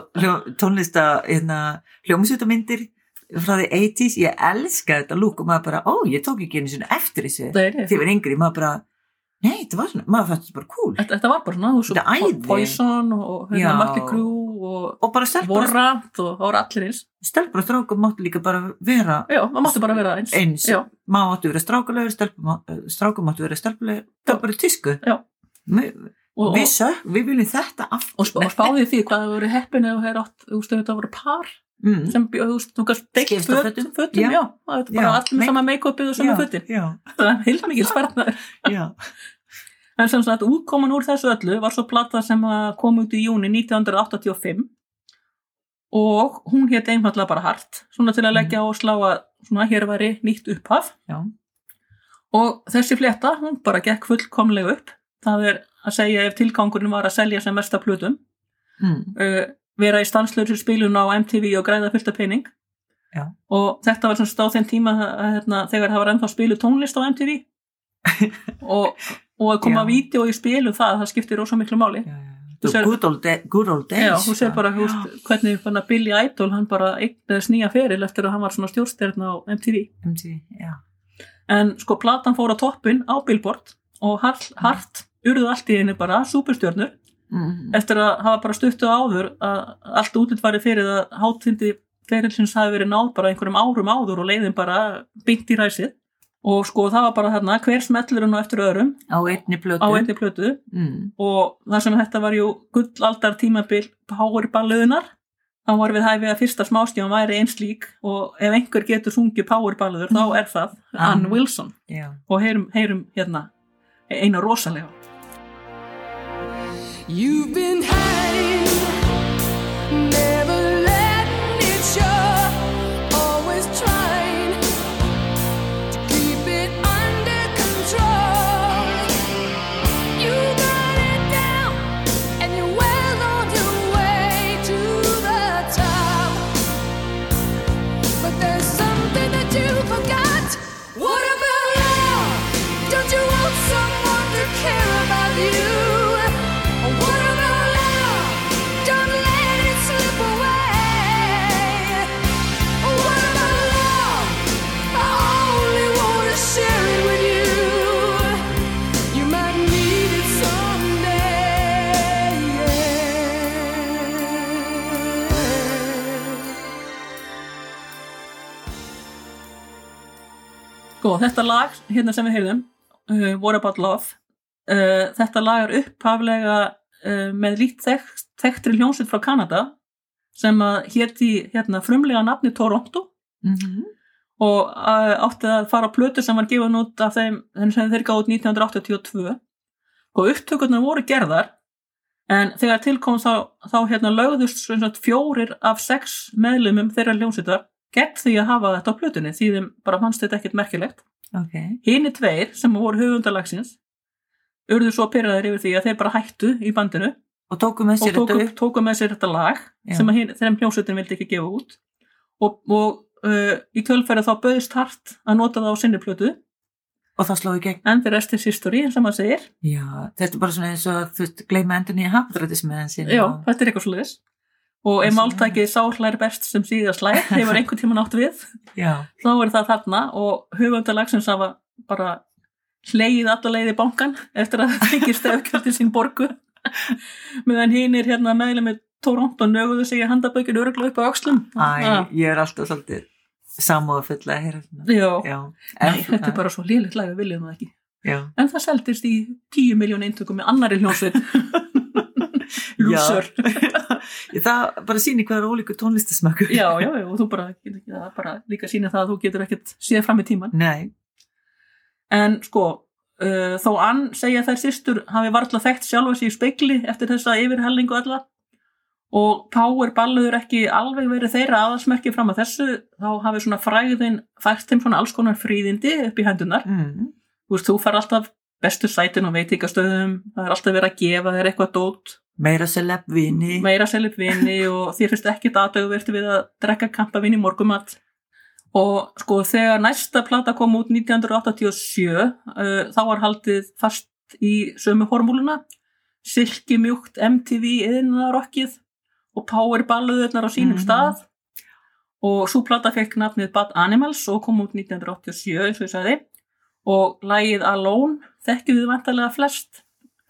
tónlista hérna, hljómsveitamyndir frá því 80s, ég elska þetta lúk og maður bara, ó, ég tók ekki einu sinni eftir þessu. ég var yngri, maður bara, nei, þetta var svona, maður fannst þetta bara cool. þetta, var bara svona, þú æði. Poison og hérna. Mötti Crew og Og Vorrant og það voru allir eins stelpur og strákur máttu líka bara vera já, maður mátti bara vera eins, eins. Maður máttu vera strákulegur, eh, strákur máttu vera stelpulegur. Það var bara tísku. Við sök, við viljum þetta aftur. og, og spáði því hvað það voru heppin eða þetta voru par Mm. sem, þú Skipta föt- fötum. fötum, það er bara allir með sama make-upið og sama Já, það er heilmikið spartnaður já. En sem sagt, útkoman úr þessu öllu var svo plata sem að kom út í júni 1985 og hún hétt einfallega bara hart, svona til að leggja á og slá að svona hér væri nýtt upphaf Já. og þessi fletta, hún bara gekk fullkomlega upp. Það er að segja ef tilgangurinn var að selja sem mesta plutum, Mm. uh, vera í stanslöðsir spilun á MTV og græða af pening, Já. og þetta var sem sagt á þeim tíma að, hérna, þegar það var ennþá spilu tónlist á MTV og, og að koma Já. vídeo í spilu það, það skiptir rosa miklu máli Já, já. Þú Þú sér- good old, day, good old days. Já, sér sko. bara veist, hvernig Billy Idol, hann bara eignaðist nýja feril eftir að hann var svona stjórnstjörn á MTV MTV, en sko platan fór á toppin á Billboard og hart, hart urðu allt í einu bara superstjörnur Mm. eftir að hafa bara stuttu áður að allt útlitt væri fyrir að hátindi ferilsins hafi verið náð bara einhverjum árum áður og leiðin bara byggt í ræsið og sko það var bara þarna hver smellurinn á eftir öðrum Á einni plötu. á einni plötu Mm. og það sem þetta var jú gullaldar tímabil powerballuðunar þá var við hæfið að fyrsta smástján væri eins lík og ef einhver getur sungið powerballuður þá er það Ann Ann. Wilson Já. og heyrum, heyrum hérna eina rosalega You've been Sko, þetta lag, hérna sem við heyrðum, uh, What About Love, uh, þetta lag er upphaflega uh, með lít þekkt, þekktri hljónsveit frá Kanada sem að héti hérna frumlega nafni Toronto. Mm og uh, átti að fara á plötu sem var gefin út af þeim sem þeir gáði út 1982 og upptökurnar voru gerðar en þegar tilkom þá, þá hérna lögðust fjórir af sex meðlumum þeirra hljónsveitar gegn því að hafa þetta á plötunni því þeim bara fannst þetta ekkert merkilegt Ok. hini tveir sem voru höfundalagsins urðu svo pyrraðir yfir því að þeir bara hættu í bandinu Og tóku með og sér tóku, þetta tóku með sér þetta lag Já. sem hin, þeim hljómsveitin vildi ekki gefa út og, og uh, í kjölfæri þá bauðist hart að nota það á sinni plötu Og það slóði gegn. en the rest is history sem maður segir Já, þetta er bara svona eins og þú veist, gleyma endur nýja hafðrættismiðan sinni. já, þetta er eitthvað svoleiðis og ef máltækið sáhlær best sem síðast læg hefur einhvern tíman átt við Já. þá er það þarna. Og höfundalagsins hafa bara hleið alla leið í bankan eftir að það fengir stefkjöldi sín borgu. Meðan hinn er hérna meðlega með Toronto nöguðu sig í handabökinu öruglega upp á öxlum. Æ, Ah, ég er alltaf svolítið samúða fulla að heyra þetta. já, Já. Nei, þetta er bara svo lélegt lag við viljum það ekki. Já. en það seldist í 10 miljón eintökum með annari hljónsveit lúsur. Já, það bara sýnir er ólíku tónlistasmakkur. já, já, já, og þú bara, bara líka sína það að þú getur ekkert séð fram í tíman Nei. en sko uh, þó Ann segja þær systur hafi varla þekkt sjálfa sig í speikli eftir þessa yfirhellingu alla og Power balluður ekki alveg verið þeirra aðalsmerki fram að þessu þá hafi svona fræðin fært þeim svona alls konar fríðindi upp í hendunar Mm. þú veist, þú fær alltaf bestu sætin og veitingastöðum það er alltaf verið að gefa þér eitthvað dót Meira celeb vini. meira selip vini og þér finnst ekkit aðdöguvert við að drekka kampavín í morgumat og sko þegar næsta plata kom út 1987 uh, þá var haldið fast í sömu formúluna. Silki mjúkt MTV yðnarokkið og power balluðurnar á sínum Mhm. stað. Og svo plata fekk nafnið Bad Animals og kom út 1987 eins og ég sagði. Og lagið Alone þekkjum við vantarlega flest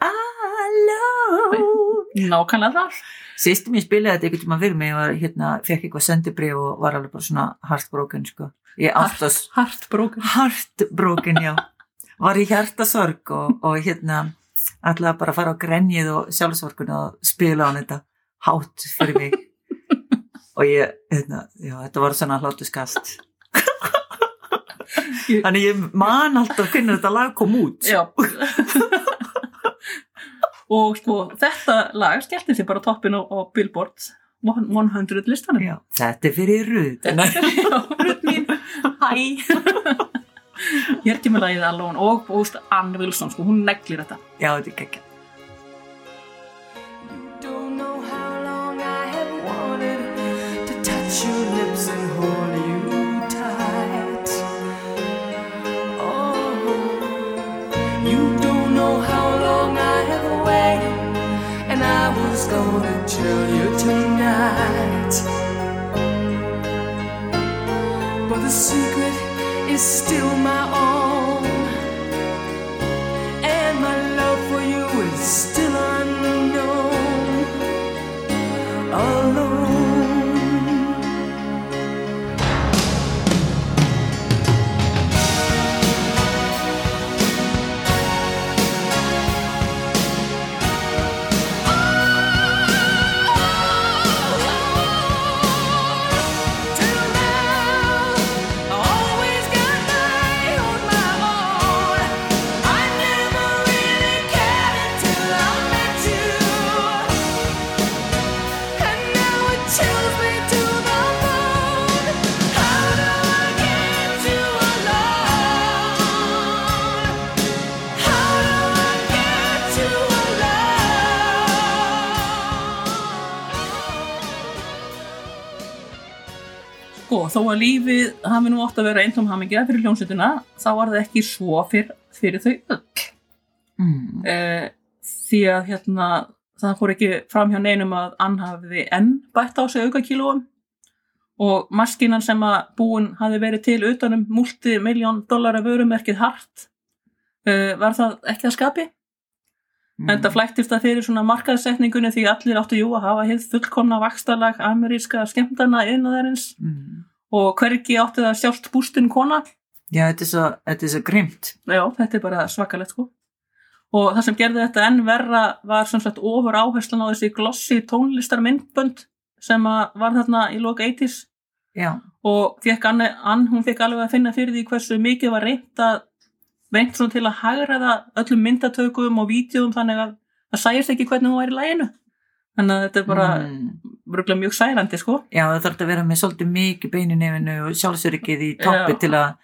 Alone. nákvæmlega það Sýsti mér spilaði þetta einhvern tíma fyrir mig og hérna, fekk eitthvað sendibrif og var alveg bara svona heartbroken, sko. Áttast Heartbroken heartbroken, já. Var í hjartasorg og, og hérna, ætlaði bara að fara á grenjið og sjálfsvorkun og spila á þetta hátt fyrir mig. og ég, hérna, já, þetta var svona hláttu skast. Ég- Þannig ég man alltaf hvernig þetta lag kom út. Já Og sko þetta lag skellti sér bara toppin á, á Billboard 100 listanum. Já, þetta er fyrir. Já, Ruth mín, hæ. Hér kemur lagið Alone og búst Ann Wilson, sko, hún neglir þetta. Já, þetta er geggja. Tell you tonight. But the secret is still my own. Þó að lífið hafi nú ótt að vera eintóm hamingja fyrir hljómsveitina, þá var það ekki svo fyrir, fyrir þau öll. Mm. Eh, því að hérna, það fór ekki fram hjá neinum að Ann hafiði enn bætt á sig auka kílóum og maskinan sem að búin hafi verið til utanum multimiljón dollara vörumerkið hart uh, var það ekki að skapi Mm. en það flæktist það fyrir svona markaðsetningunni því allir áttu jú að hafa hitt fullkomna vakstalag ameríska skemmtana innaðarins Mm. Og hvergi átti það sjást bústin kona Já, þetta er svo, þetta er svo grimt. Já, þetta er bara svakalegt sko. Og það sem gerði þetta enn verra var sem sagt ofur áherslan á þessi glossi tónlistarmyndbönd sem var þarna í loka 80s Já, og fekk Anne, Ann, hún fekk alveg að finna fyrir því hversu mikið var reynt að reynt svona til að hagraða öllum myndatökum og vídjóum þannig að það sæjast ekki hvernig hún var í læginu. Þannig að þetta er bara mm. Mm. mjög særandi sko. Já, það þarf að vera með svolítið mikið beinu nefinu og sjálfsöryggið í toppi til að,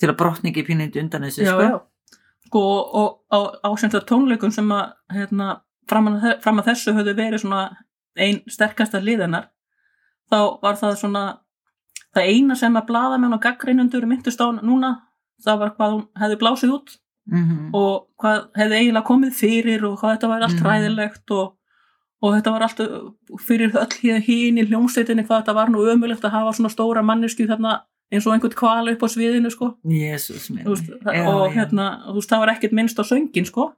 til að brotningi pínindi undan þessu, já, sko. já. Sko, og á, á sagt tónleikum sem að hérna, fram, að, fram að þessu höfðu verið svona ein sterkasta liðinar þá var það svona það eina sem að blaðamenn og gaggreinundur myndust á núna það var hvað hún hefði blásið út Mm og hvað hefði eiginlega komið fyrir og hvað þetta var allt Mhm. ræðilegt og, og þetta var allt fyrir öll hín í hljómsveitinni hvað þetta var nú ömulegt að hafa svona stóra mannesku þarna eins og einhvern kval upp á sviðinu sko Jésús minn. Og já. hérna, þú veist, það var ekkert minnst á söngin sko,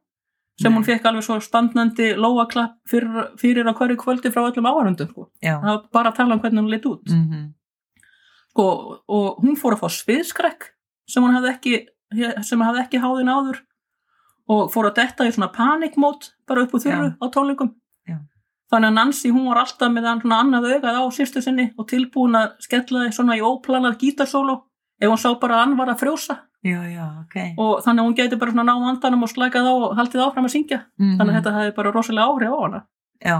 sem Nei. hún fekk alveg svo standnandi lóaklapp fyrir, fyrir á hverju kvöldi frá öllum áhærundum sko. Já. það var bara að tala um hvernig hún lit út Mm sko, og hún fór að fá sviðskrekk sem hún hafði ekki sem hafði ekki háðin áður og fór að detta í svona panikmót bara upp úr þurru á tónleikum. Þannig að Nancy hún var alltaf með hann svona annað augað á sýstu sinni og tilbúin að skella því svona í óplanað gítarsólo ef hún sá bara að hann var að frjósa. Já, já, ok. og þannig að hún geti bara svona ná andanum og slækað á og haldið áfram að syngja. Mm þannig að þetta hefði bara rosalega áhrif á hana. Já,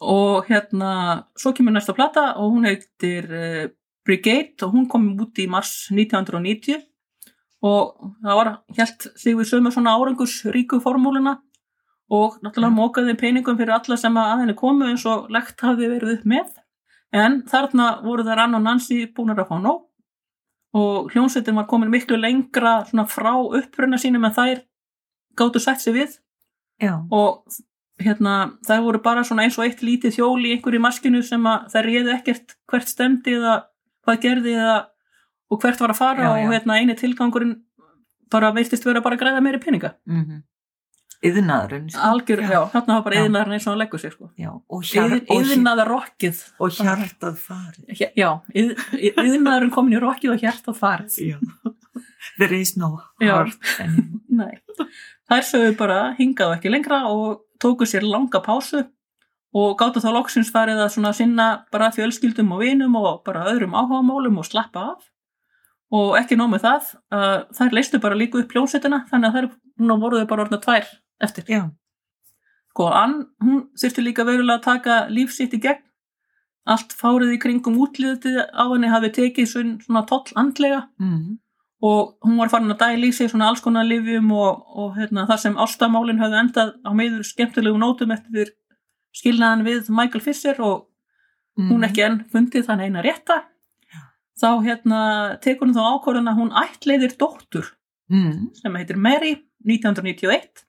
og hérna svo kemur næsta plata og hún heitir uh, Brigade og hún kom út í mars 1990 og það var helt sig við sömu svona árangus ríku formúluna og náttúrulega mókaði peningum fyrir alla sem að henni komu eins og legt hafði verið upp með. En þarna voru þær Anna og Nancy búin að fá nóg. Og hljónsveitin var komin miklu lengra svona frá uppruna sínum en þær gáttu sett sig við. Já, og hérna, það voru bara svona eins og eitt lítið hjól í einhverju maskinu sem að það réði ekkert hvert stemdi eða hvað gerði eða og hvert var að fara Já, og já. hérna eini tilgangurinn bara veistist vera bara að græða meiri peninga. Mm Yðnaðurinn. sko. algjör, já, þarna var bara Já. yðnaðarinn eins og hann leggur sig sko. Já, og, yðnaðar rokkið og hjartað farið. Já, yð- yðnaðurinn komin í rokkið og hjartað farið. There is no heart anymore. Nei, þær sögðu bara hingað ekki lengra og tóku sér langa pásu og gáttu þá loksins farið að svona sinna bara fjölskyldum og vinum og bara öðrum áhugamálum og slappa af og ekki nóg með það, þær leistu bara líka upp hljónsettina þannig að þær voruðu bara orðna tvær eftir. Já, Sko, Ann, hún þurfti líka verulega að taka líf sitt í gegn. Allt fárið í kringum útlýðið á henni hafi tekið svon, svona toll andlega. Mm. og hún var farin að dæla í sig svona alls konar lifjum og, og hérna, það sem ástamálin höfðu endað á meður skemmtilegum nótum eftir skilnaðan við Michael Fisher og hún ekki enn fundið þann eina rétta. Þá hérna tekur hún þá ákvörðun að hún ættleiðir dóttur mm. sem heitir Mary 1991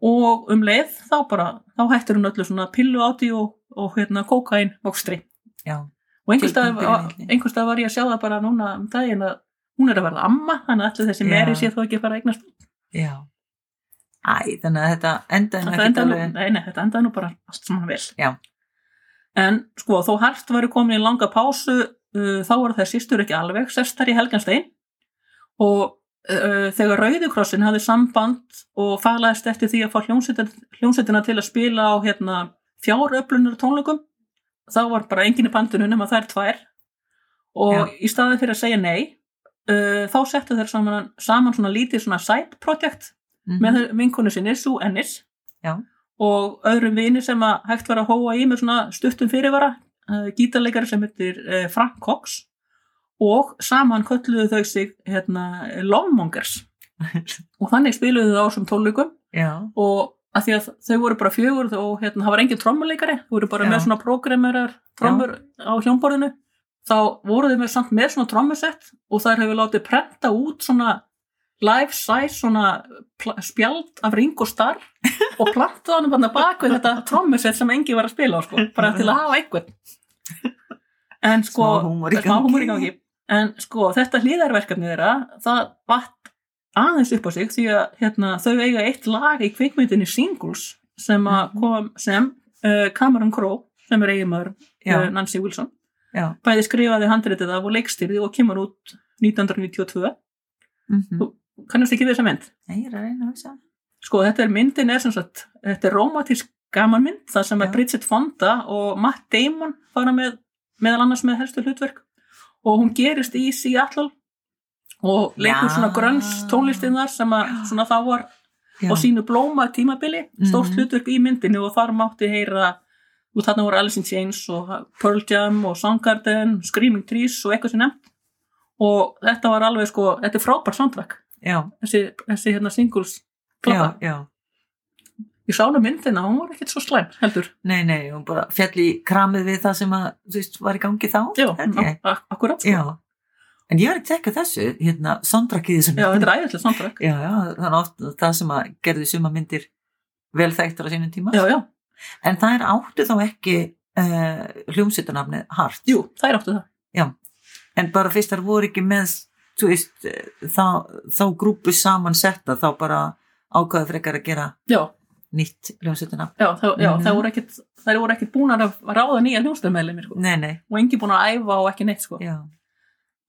og um leið þá bara, þá hættir hún öllu svona pillu áti og, og hérna kókain vokstri já, og einhvers staðar Tilbúin fyrir einhvers staðar var ég að sjá það bara núna um daginn að hún er að verða amma þannig að allir þessi Já. meri sé þó ekki bara að eignast já. Æ, þannig að þetta endaði nú nú, alveg nei, nei, þetta endaði nú bara allt saman vel. Já. en sko þó hart væri komin í langa pásu uh, þá voru þær sýstur ekki alveg sestar í Helganstein og þegar Rauðikrossin hafði samband og faglaðist eftir því að fá hljómsveitina, til að spila á hérna, fjáröflunar tónleikum þá var bara enginn í bandinu nema þær tvær og Já. í staðið fyrir að segja nei uh, þá settu þeir saman, saman svona lítið svona side project Mhm. með vinkonu sinni, Sue Ennis Já. og öðrum vini sem að hægt var að hóa í með svona stuttum fyrirvara uh, gítarleikari sem heitir uh, Frank Cox og saman kölluðu þau sig hérna, Lovemongers og þannig spiluðu þau á sem tónleikum. Já, og að því að þau voru bara fjögur og hérna, það var engin trommuleikari þau voru bara Já. með svona programmerar trommur á hljómborðinu þá voru þau með samt með svona trommusett og þær hefur látið prenta út svona life size svona spjald af Ringo Starr og plantaði hann bara bak við þetta trommusett sem engi var að spila á sko, bara til að hafa einhvern. En sko Smá húmor í gangi. En sko þetta hlýðarverkefni þeirra það vatt aðeins upp á sig því að hérna, þau eiga eitt lag í kvikmyndinni Singles sem að Mhm. kom sem uh, Cameron Crowe sem er eiginmaður uh, Nancy Wilson já. bæði skrifaði handritið af og leikstyrði og kemur út 1992 mm kannast ekki við þessa mynd? Nei, ég er að reyna að hugsa. Sko þetta er myndin er sem sagt þetta er romantísk gamanmynd þar sem Já. að Bridget Fonda og Matt Damon fara með meðal annars með helstu hlutverk og hún gerist í Seattle og leikur Já. svona grönns tónlistinn þar sem að svona þá var Já. og sínu blóma tímabili, stórt Mhm. hlutverk í myndinu og þar mátti heyra og þarna voru Alice in Chains og Pearl Jam og Soundgarden, Screaming Trees og eitthvað sem nefnt og þetta var alveg sko, þetta er frábært soundtrack þessi, þessi hérna singles já, já ég sá hana myndina, hún var ekkert svo slæm heldur, Nei, nei, hún bara fjall í kramið við það sem að, þú veist, var í gangi þá. Já, akkurat sko. Já, en ég var ekki tekka þessu, hérna, soundtrackið í þessum já, þetta er æðislega soundtrack. Já, já, það er oft það sem að gerði suma myndir vel þekktar á sínum tíma. Já, já, en það er áttu þá ekki uh, hljómsveitunafnið hart jú, þær áttu það. En bara fyrst þar voru ekki með þú veist, eh, þá, þá grúpu saman setta þá bara ákvaða frekar að gera já, nýtt hljómsveitunafn já, það, já Mhm. það voru voru ekkert búnar að ráða nýja hljónstöðmeðlimi sko. Nei, nei, og engi búin að æfa og ekki neitt sko. já,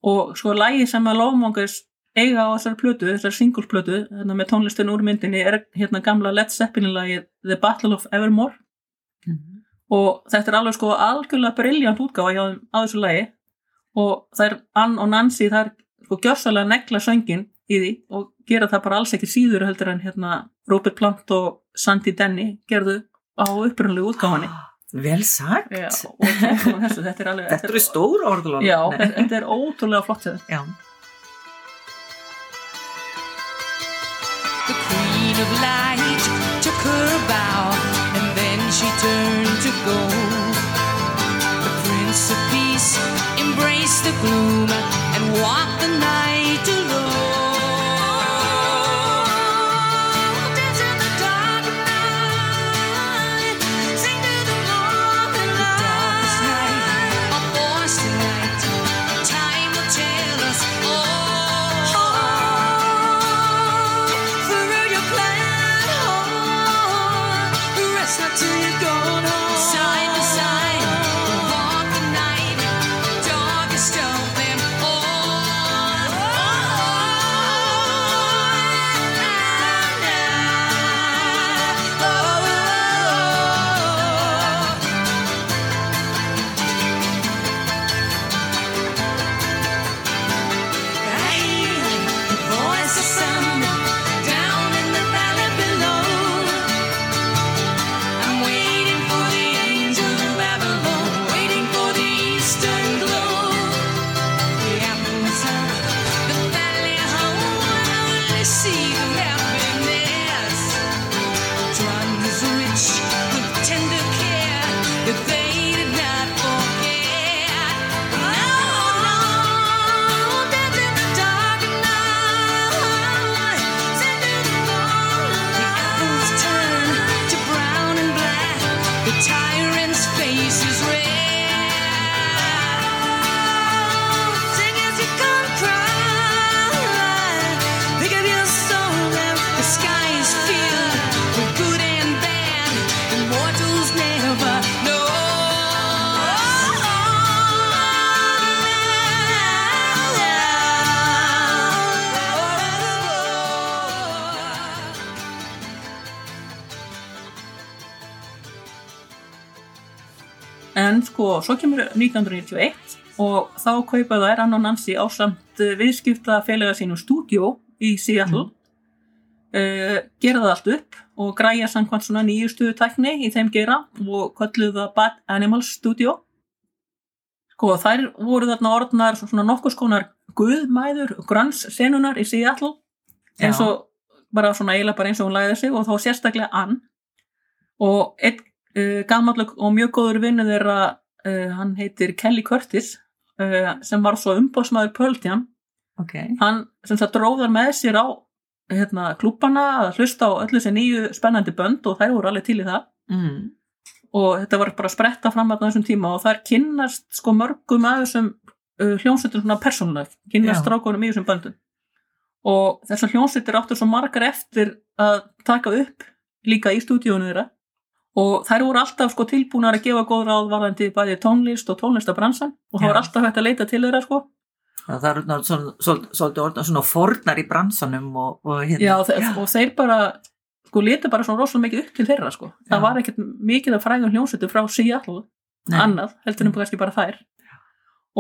og sko lægi sem að Lofmongers eiga á þessar plötu, þessar singulplötu hérna, með tónlistin úr myndinni er hérna gamla Led Zeppelin lagi The Battle of Evermore Mhm. og þetta er alveg sko algjörlega briljant útgáfa hjá þeim á þessu lagi og þær Ann og Nancy þær sko gjörsalega negla söngin í því og gera það bara alls ekki síður heldur en hérna Robert Plant og Sandy Denny gerðu á upprunalegu útgáfanni vel sagt Já, og tókum þessu, þetta er alveg þetta eru stóra orðlóð Já, þetta þetta er ótrúlega flott já. The queen of light took her bow and then she turned to go. The prince of peace embraced the gloom and walked the night alone. 1991 og þá kaupa þær Anna og Nancy á samt viðskipta félaga sínum stúdjó í Seattle. Uh, gera það allt upp og græja samkvæmt svona nýjustu tækni í þeim gera og kölluðu það Bad Animals Studio. Sko þær voru þarna orðnar svona nokkuð skonar guðmæður grönns senunar í Seattle. Eins og bara svona eiginlega bara eins og hún lagði sig og þá sérstaklega Ann. Og einn uh, gamalleg og mjög góður vinnu þeirra uh, hann heitir Kelly Curtis uh, sem var svo umbóðsmaður Pearl Jam ok, hann sem það dróðar með sér á hérna, klúbana að hlusta á öllu þessi nýju spennandi bönd og þær voru alveg til í það. Mm. og þetta var bara spretta fram að þessum tíma og þær kynnast sko mörgum að þessum uh, hljómsveitum svona persónulega, kynnast Já. strákunum í þessum böndum. Og þessar hljómsveitir áttur svo margar eftir að taka upp líka í stúdíónu þeirra og þær voru alltaf sko tilbúnar að gefa góð ráð varðandi bæði tónlist og tónlistabransan og það Já. var alltaf hægt að leita til þeirra sko það er svolítið orðnar svona fornar í bransanum og, og hérna Já, þe- og þeir bara sko leta bara svona rosalega mikið upp til þeirra sko. það Já. var ekkert mikið að fræðum hljómsveitu frá Seattle, Nei. annað heldur en kannski bara þær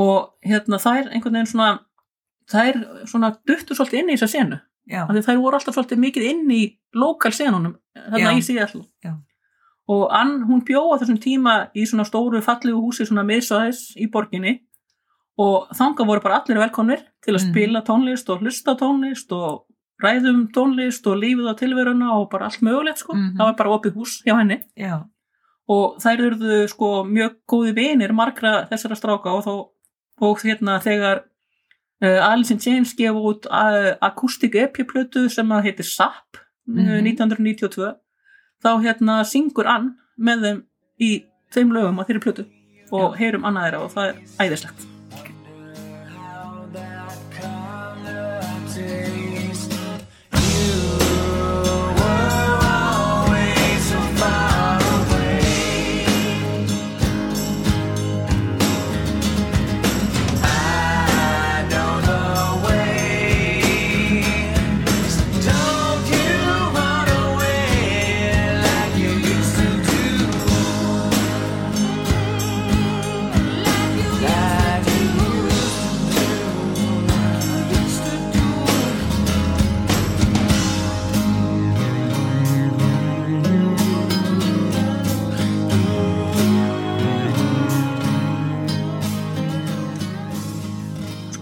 og hérna þær einhvern veginn svona þær svona duttu svolítið inn í þessa senu já, af því þær voru alltaf svolítið mikið inn í lokal senunum þarna Já. í Seattle Já. Og Ann, hún bjóða þessum tíma í svona stóru fallegu húsi svona miðsvæðis í borginni og þanga voru bara allir velkomnir til að Mhm. spila tónlist og hlusta tónlist og ræðum tónlist og lífið á tilveruna og bara allt mögulegt sko, Mhm. það var bara opið hús hjá henni já, og þær urðu sko mjög góði vinir margra þessara stráka og, þó, og hérna þegar uh, Alice in Chains gefa út uh, akústik epiplötu sem að heitir SAP mm Mhm. 1992 þá hérna syngur Ann með þeim í þeim lögum á þeirri plötu og heyrum annað þeirra og það er æðislegt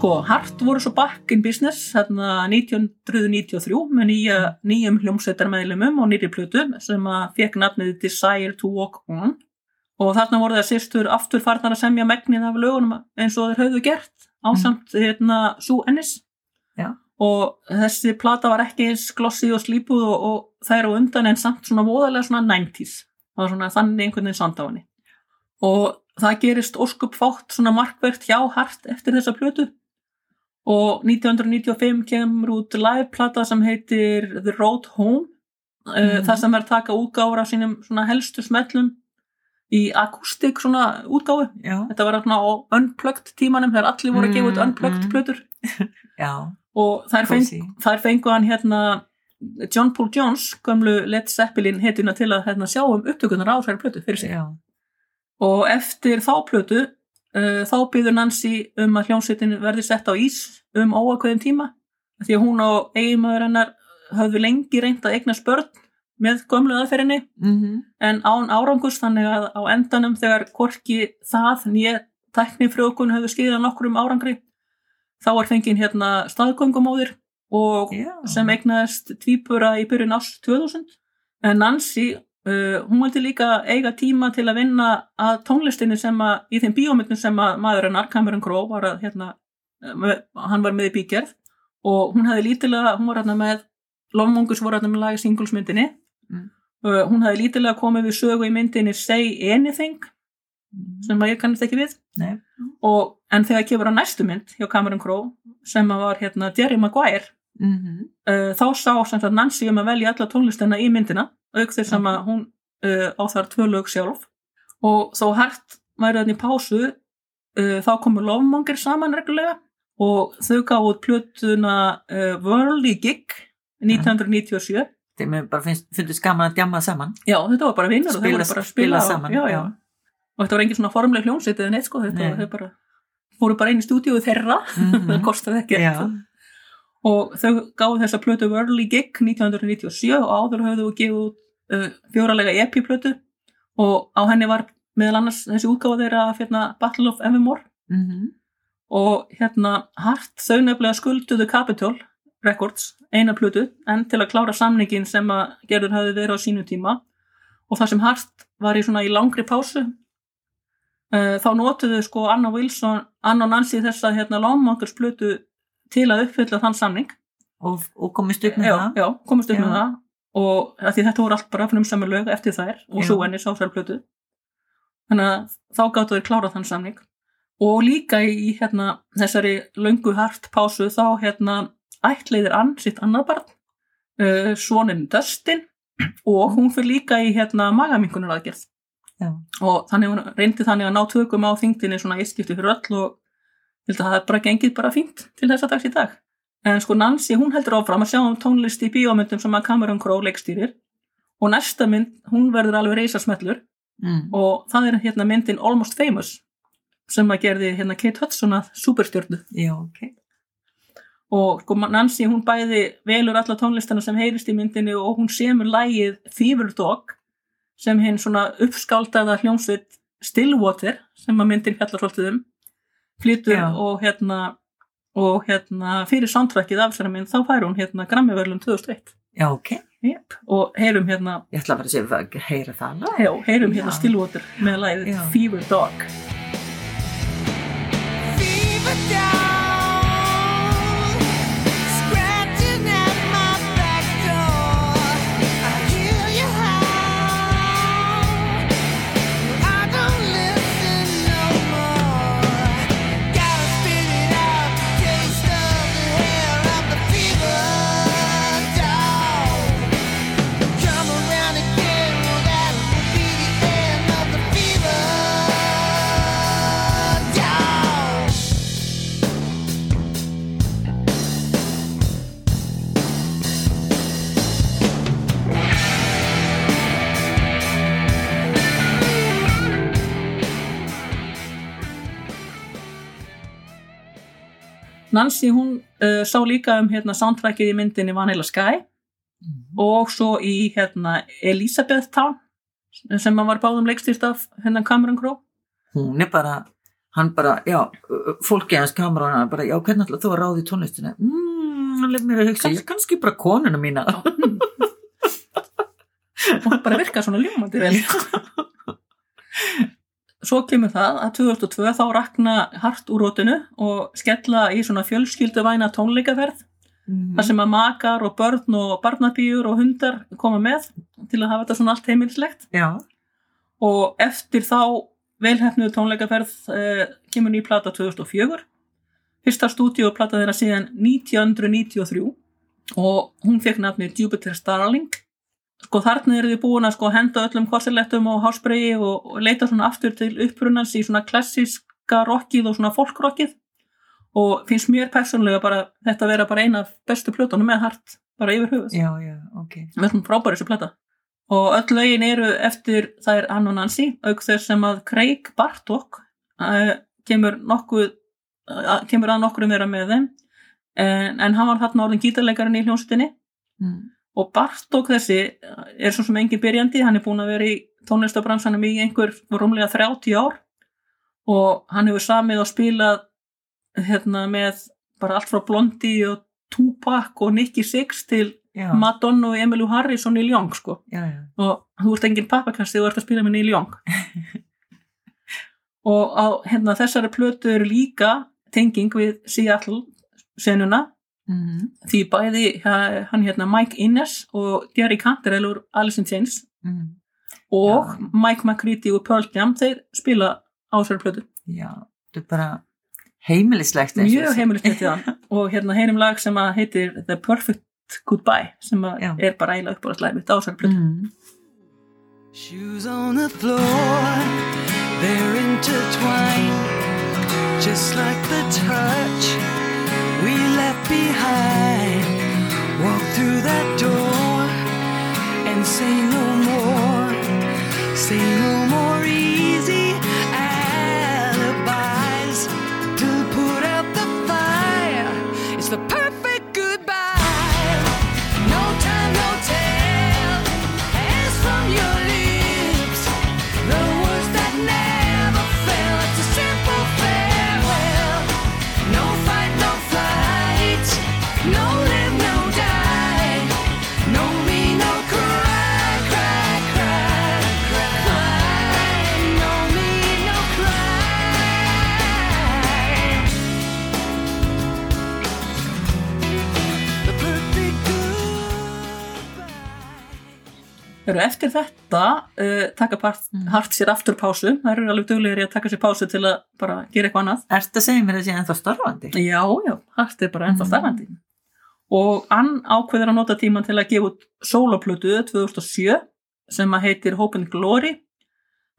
sko Hart voru svo back in business hérna 1993 með nýja, nýjum hljómsveitarmeðlumum og nýri plötu sem að fekk nafnið Desire to Walk On. Og þarna voru það sýstur aftur farnar að semja megnið af lögunum eins og þeir höfðu gert ásamt hérna Sue Ennis. Já. og þessi plata var ekki eins glossi og slípuð og, og þær á undan en samt svona voðalega svona 90s það var svona þannig einhvern veginn sand á henni. Og það gerist óskup fátt svona markvert hjá Hart eftir þessa plötu og 1995 kemur út liveplata sem heitir The Road Home mm. Mhm. þar sem er taka útgáfur af sínum helstu smellum í akústik svona útgáfu já, þetta var svona á unplugged tímanum þegar allir voru að gefa út Mm, unplugged mm. plötur já, og þær, feng, þær fengu hann hérna John Paul Jones, gömlu Led Zeppelin hetjuna til að hérna, sjá um upptökunar á þær plötu fyrir sig já, og eftir þá plötu þá byður Nancy um að hljómsveitin verði sett á ís um óakveðum tíma því að hún og eiginmaður hennar höfðu lengi reynt að eignast börn með gömlu aðferðinni mhm, en án árangus þannig að á endanum þegar hvorki það nýja tæknifrjókun höfðu skýðað nokkrum árangri þá var fengin hérna staðgöngumóðir og já, sem eignaðist tvíbura í byrjun árs 2000 en Nancy, uh, hún vildi líka eiga tíma til að vinna að tónlistinni sem að, í þeim bíómyndum sem að maður hennar, Cameron Crowe var að hérna, uh, hann var með í bígerð og hún hefði lítilega, hún var hérna með Lofmungus voru hérna með lagi singlesmyndinni Mm. uh, hún hefði lítilega komið við sögu í myndinni Say Anything sem að ég kannast ekki við Nei. og, en þegar kemur á næstu mynd hjá Cameron Crowe sem að var hérna Jerry Maguire mhm, uh, þá sá sem sagt Nancy um að velja alla tónlistina í myndina auk þess að Ok. hún uh, á þar tvö lög sjálf og þó hært væri þannig pásu uh, þá komur Lofmonger saman reglulega og þau gáðu plötuna Worldly Gig 1997 þeim er bara finnst, finnst gaman að djama saman já þetta var bara vinnur og þau voru bara að spila spila, saman, já, já. já. og þetta var engin svona formleg hljómsveit eða neitt sko, þetta Nei. var þau bara fóru bara inn í stúdíu þeirra Mhm. það kostaði ekki Já. Og þau gáðu þessa plötu Worldly Gig 1997 og áður höfðu þau gefið út uh, fjóralega EP-plötu og á henni var meðal annars þessi útgáfa þeirra hérna, Battle of Evermore. Mhm. og hérna Hart þau nefnilega skulduðu Capitol Records eina plötu en til að klára samningin sem að gerður hafði verið á sínu tíma. Og það sem Hart var í svona í langri pásu uh, þá notuðu sko Anna Wilson, Anna og Nancy þessa hérna Longmonkers plötu til að uppfylla þann samning. Og, og komist upp með já, það. já, komist upp með það. Og því þetta voru allt bara frumsamur lög eftir þær og svo enni sásarplötu þannig að þá gáttu þeir klára þann samning. Og líka í hérna þessari löngu hart pásu þá hérna ætleiðir ann sitt annar barn uh, svonin Dustin og hún fyrir líka í hérna magaminkunar aðgerð. Já. og þannig reyndi þannig að ná tökum á þingdinni svona ískipti fyrir öll og held að það er bara gengið bara fínt til þessa dags í dag. En sko Nancy hún heldur áfram að sjá um tónlist í bíómyndum sem að Cameron Crowe leikstýrir. Og næsta mynd hún verður alveg reysasmellur mm. og það er hérna myndin Almost Famous sem að gerði hérna Kate Hudson að superstjörnu. Já, ok. Og sko Nancy hún bæði velur alla tónlistana sem heyrist í myndinni og hún semur lægið Fever Dog sem hinn svona uppskáldaða hljómsveit Stillwater sem að myndin fjallar svolítið um flytur Já. og hérna og hérna fyrir soundtrackið af þessari mynd þá fær hún hérna Grammy-verlun 2001 já, ok, yep. og heyrum hérna ég ætla bara að segja að heyra það lag. já, heyrum hérna Já. Stillwater með lægið Já. Fever Dog Fever down, Nancy hún uh, sá líka um hérna soundtrackið í myndinni Vanilla Sky. Mhm. og svo í hérna Elizabeth Town sem að var báðum leikstýrt af hérna Cameron Crowe. Hún er bara hann bara, já, fólki hans kameran bara, já, hvernig ætla þú að ráði tónlistina? Mm, lef mér að hugsa, ég kannski bara konuna mína. Og bara virka svona ljómandi vel svo kemur það að 2002 þá rakna hart úr rótinu og skella í svona fjölskylduvæna tónleikaferð þar sem að makar og börn og barnabýjur og hundar koma með til að hafa þetta svona allt heimilislegt. Já, og eftir þá velhefnuðu tónleikaferð uh, kemur ný plata 2004 fyrsta stúdíoplata þeirra síðan 1993 og hún fekk nafni Jupiter Starling sko þarna eru þið búin að sko henda öllum korsilettum og hásbreyji og, og leita svona aftur til upprunans í svona klassíska rockið og svona folkrockið og finnst mér persónulega bara þetta vera bara eina af bestu plötunum með hart bara yfir höfuð. Já, já, ok. Með svona frábæri þessu plata. Og öll lögin eru eftir það er Ann og Nancy auk þess sem að Craig Bartok uh, kemur nokkuð uh, kemur að nokkur um þeirra með þeim. En, en hann var þarna orðin gítarleikarinn í hljónsutinni mm. Og Bartok þessi uh, er svo sem engin byrjandi hann er búin að vera í tónlistabransanum í einhver rúmlega 30 ár. Og hann hefur samið og spilað hérna með bara allt frá Blondie og Tupac og Nicky Six til já, Madonna og Emilu Harris og Neil Young sko. Já, já, og þú ert engin pappakasti þú ert að spila með Neil Young. Og á hérna, þessari plötu eru líka tenging við Seattle senuna mm. því bæði ha- hann hérna Mike Innes og Jerry Cantrell úr Alice in Chains Mm. og Já. Mike McCready og Pearl Jam þeir spila á þessari plötu já, þetta er bara heimilislegt mjög í þann og hérna heyrim lag sem að heitir The Perfect Goodbye sem að Já. er bara eiginlega uppbúrastlæði mitt á þessari plötu mm. Shoes on the floor, they're intertwined, just like the touch we left behind. Walk through that door and say no more. Say no more easy alibis to put out the fire. It's the Eru eftir þetta uh, taka part, Mm. hart sér aftur pásu, það eru alveg duglegir að taka sér pásu til að bara gera eitthvað annað. Ertu að segja mér að sé ennþá starfandi? Já, já, hart er bara ennþá Mm. starfandi. Og hann ákveður að nota tíman til að gefa út sólaplötu 2007 sem að heitir Hope and Glory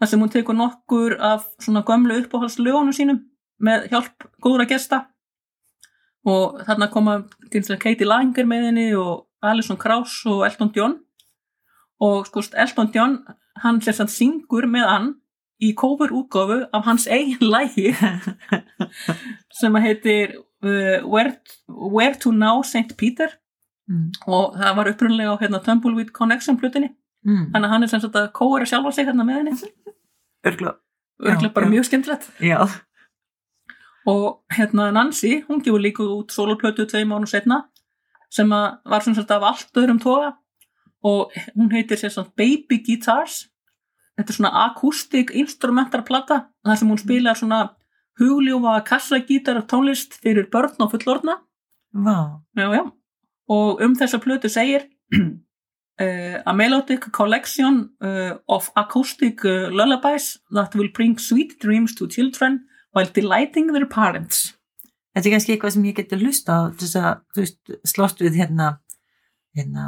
þar sem hún tekur nokkur af svona gömlu uppáhaldslögunum sínum með hjálp góðra gesta og þarna koma Katie Langer með henni og Alison Krauss og Elton John og sko Elton John hann sem sagt syngur með hann í cover útgáfu af hans eigin lægi sem að heitir uh, Where, Where to Now St. Peter Mm. og það var upprunlega á hérna, Tumbleweed Connection plutinni Mm. þannig að hann er sem sagt að kóra sjálfa sig hérna með henni Örgla. örgulega bara já. mjög skemmtilegt Já. og hérna Nancy, hún gefur líka út soloplötu tvei mánu setna sem að var sem sagt af allt öðrum toga og hún heitir sagt Baby Guitars þetta er svona akústik instrumentar plata þar sem hún spilar svona hugljófa kassagítar tónlist fyrir börn og fullorðna Vá. já, já. og um þessa plötu segir uh, a melodic collection uh, of acoustic uh, lullabies that will bring sweet dreams to children while delighting their parents Þetta er kannski eitthvað sem ég geti hlusta á þess að, þú veist, slóst við hérna, hérna,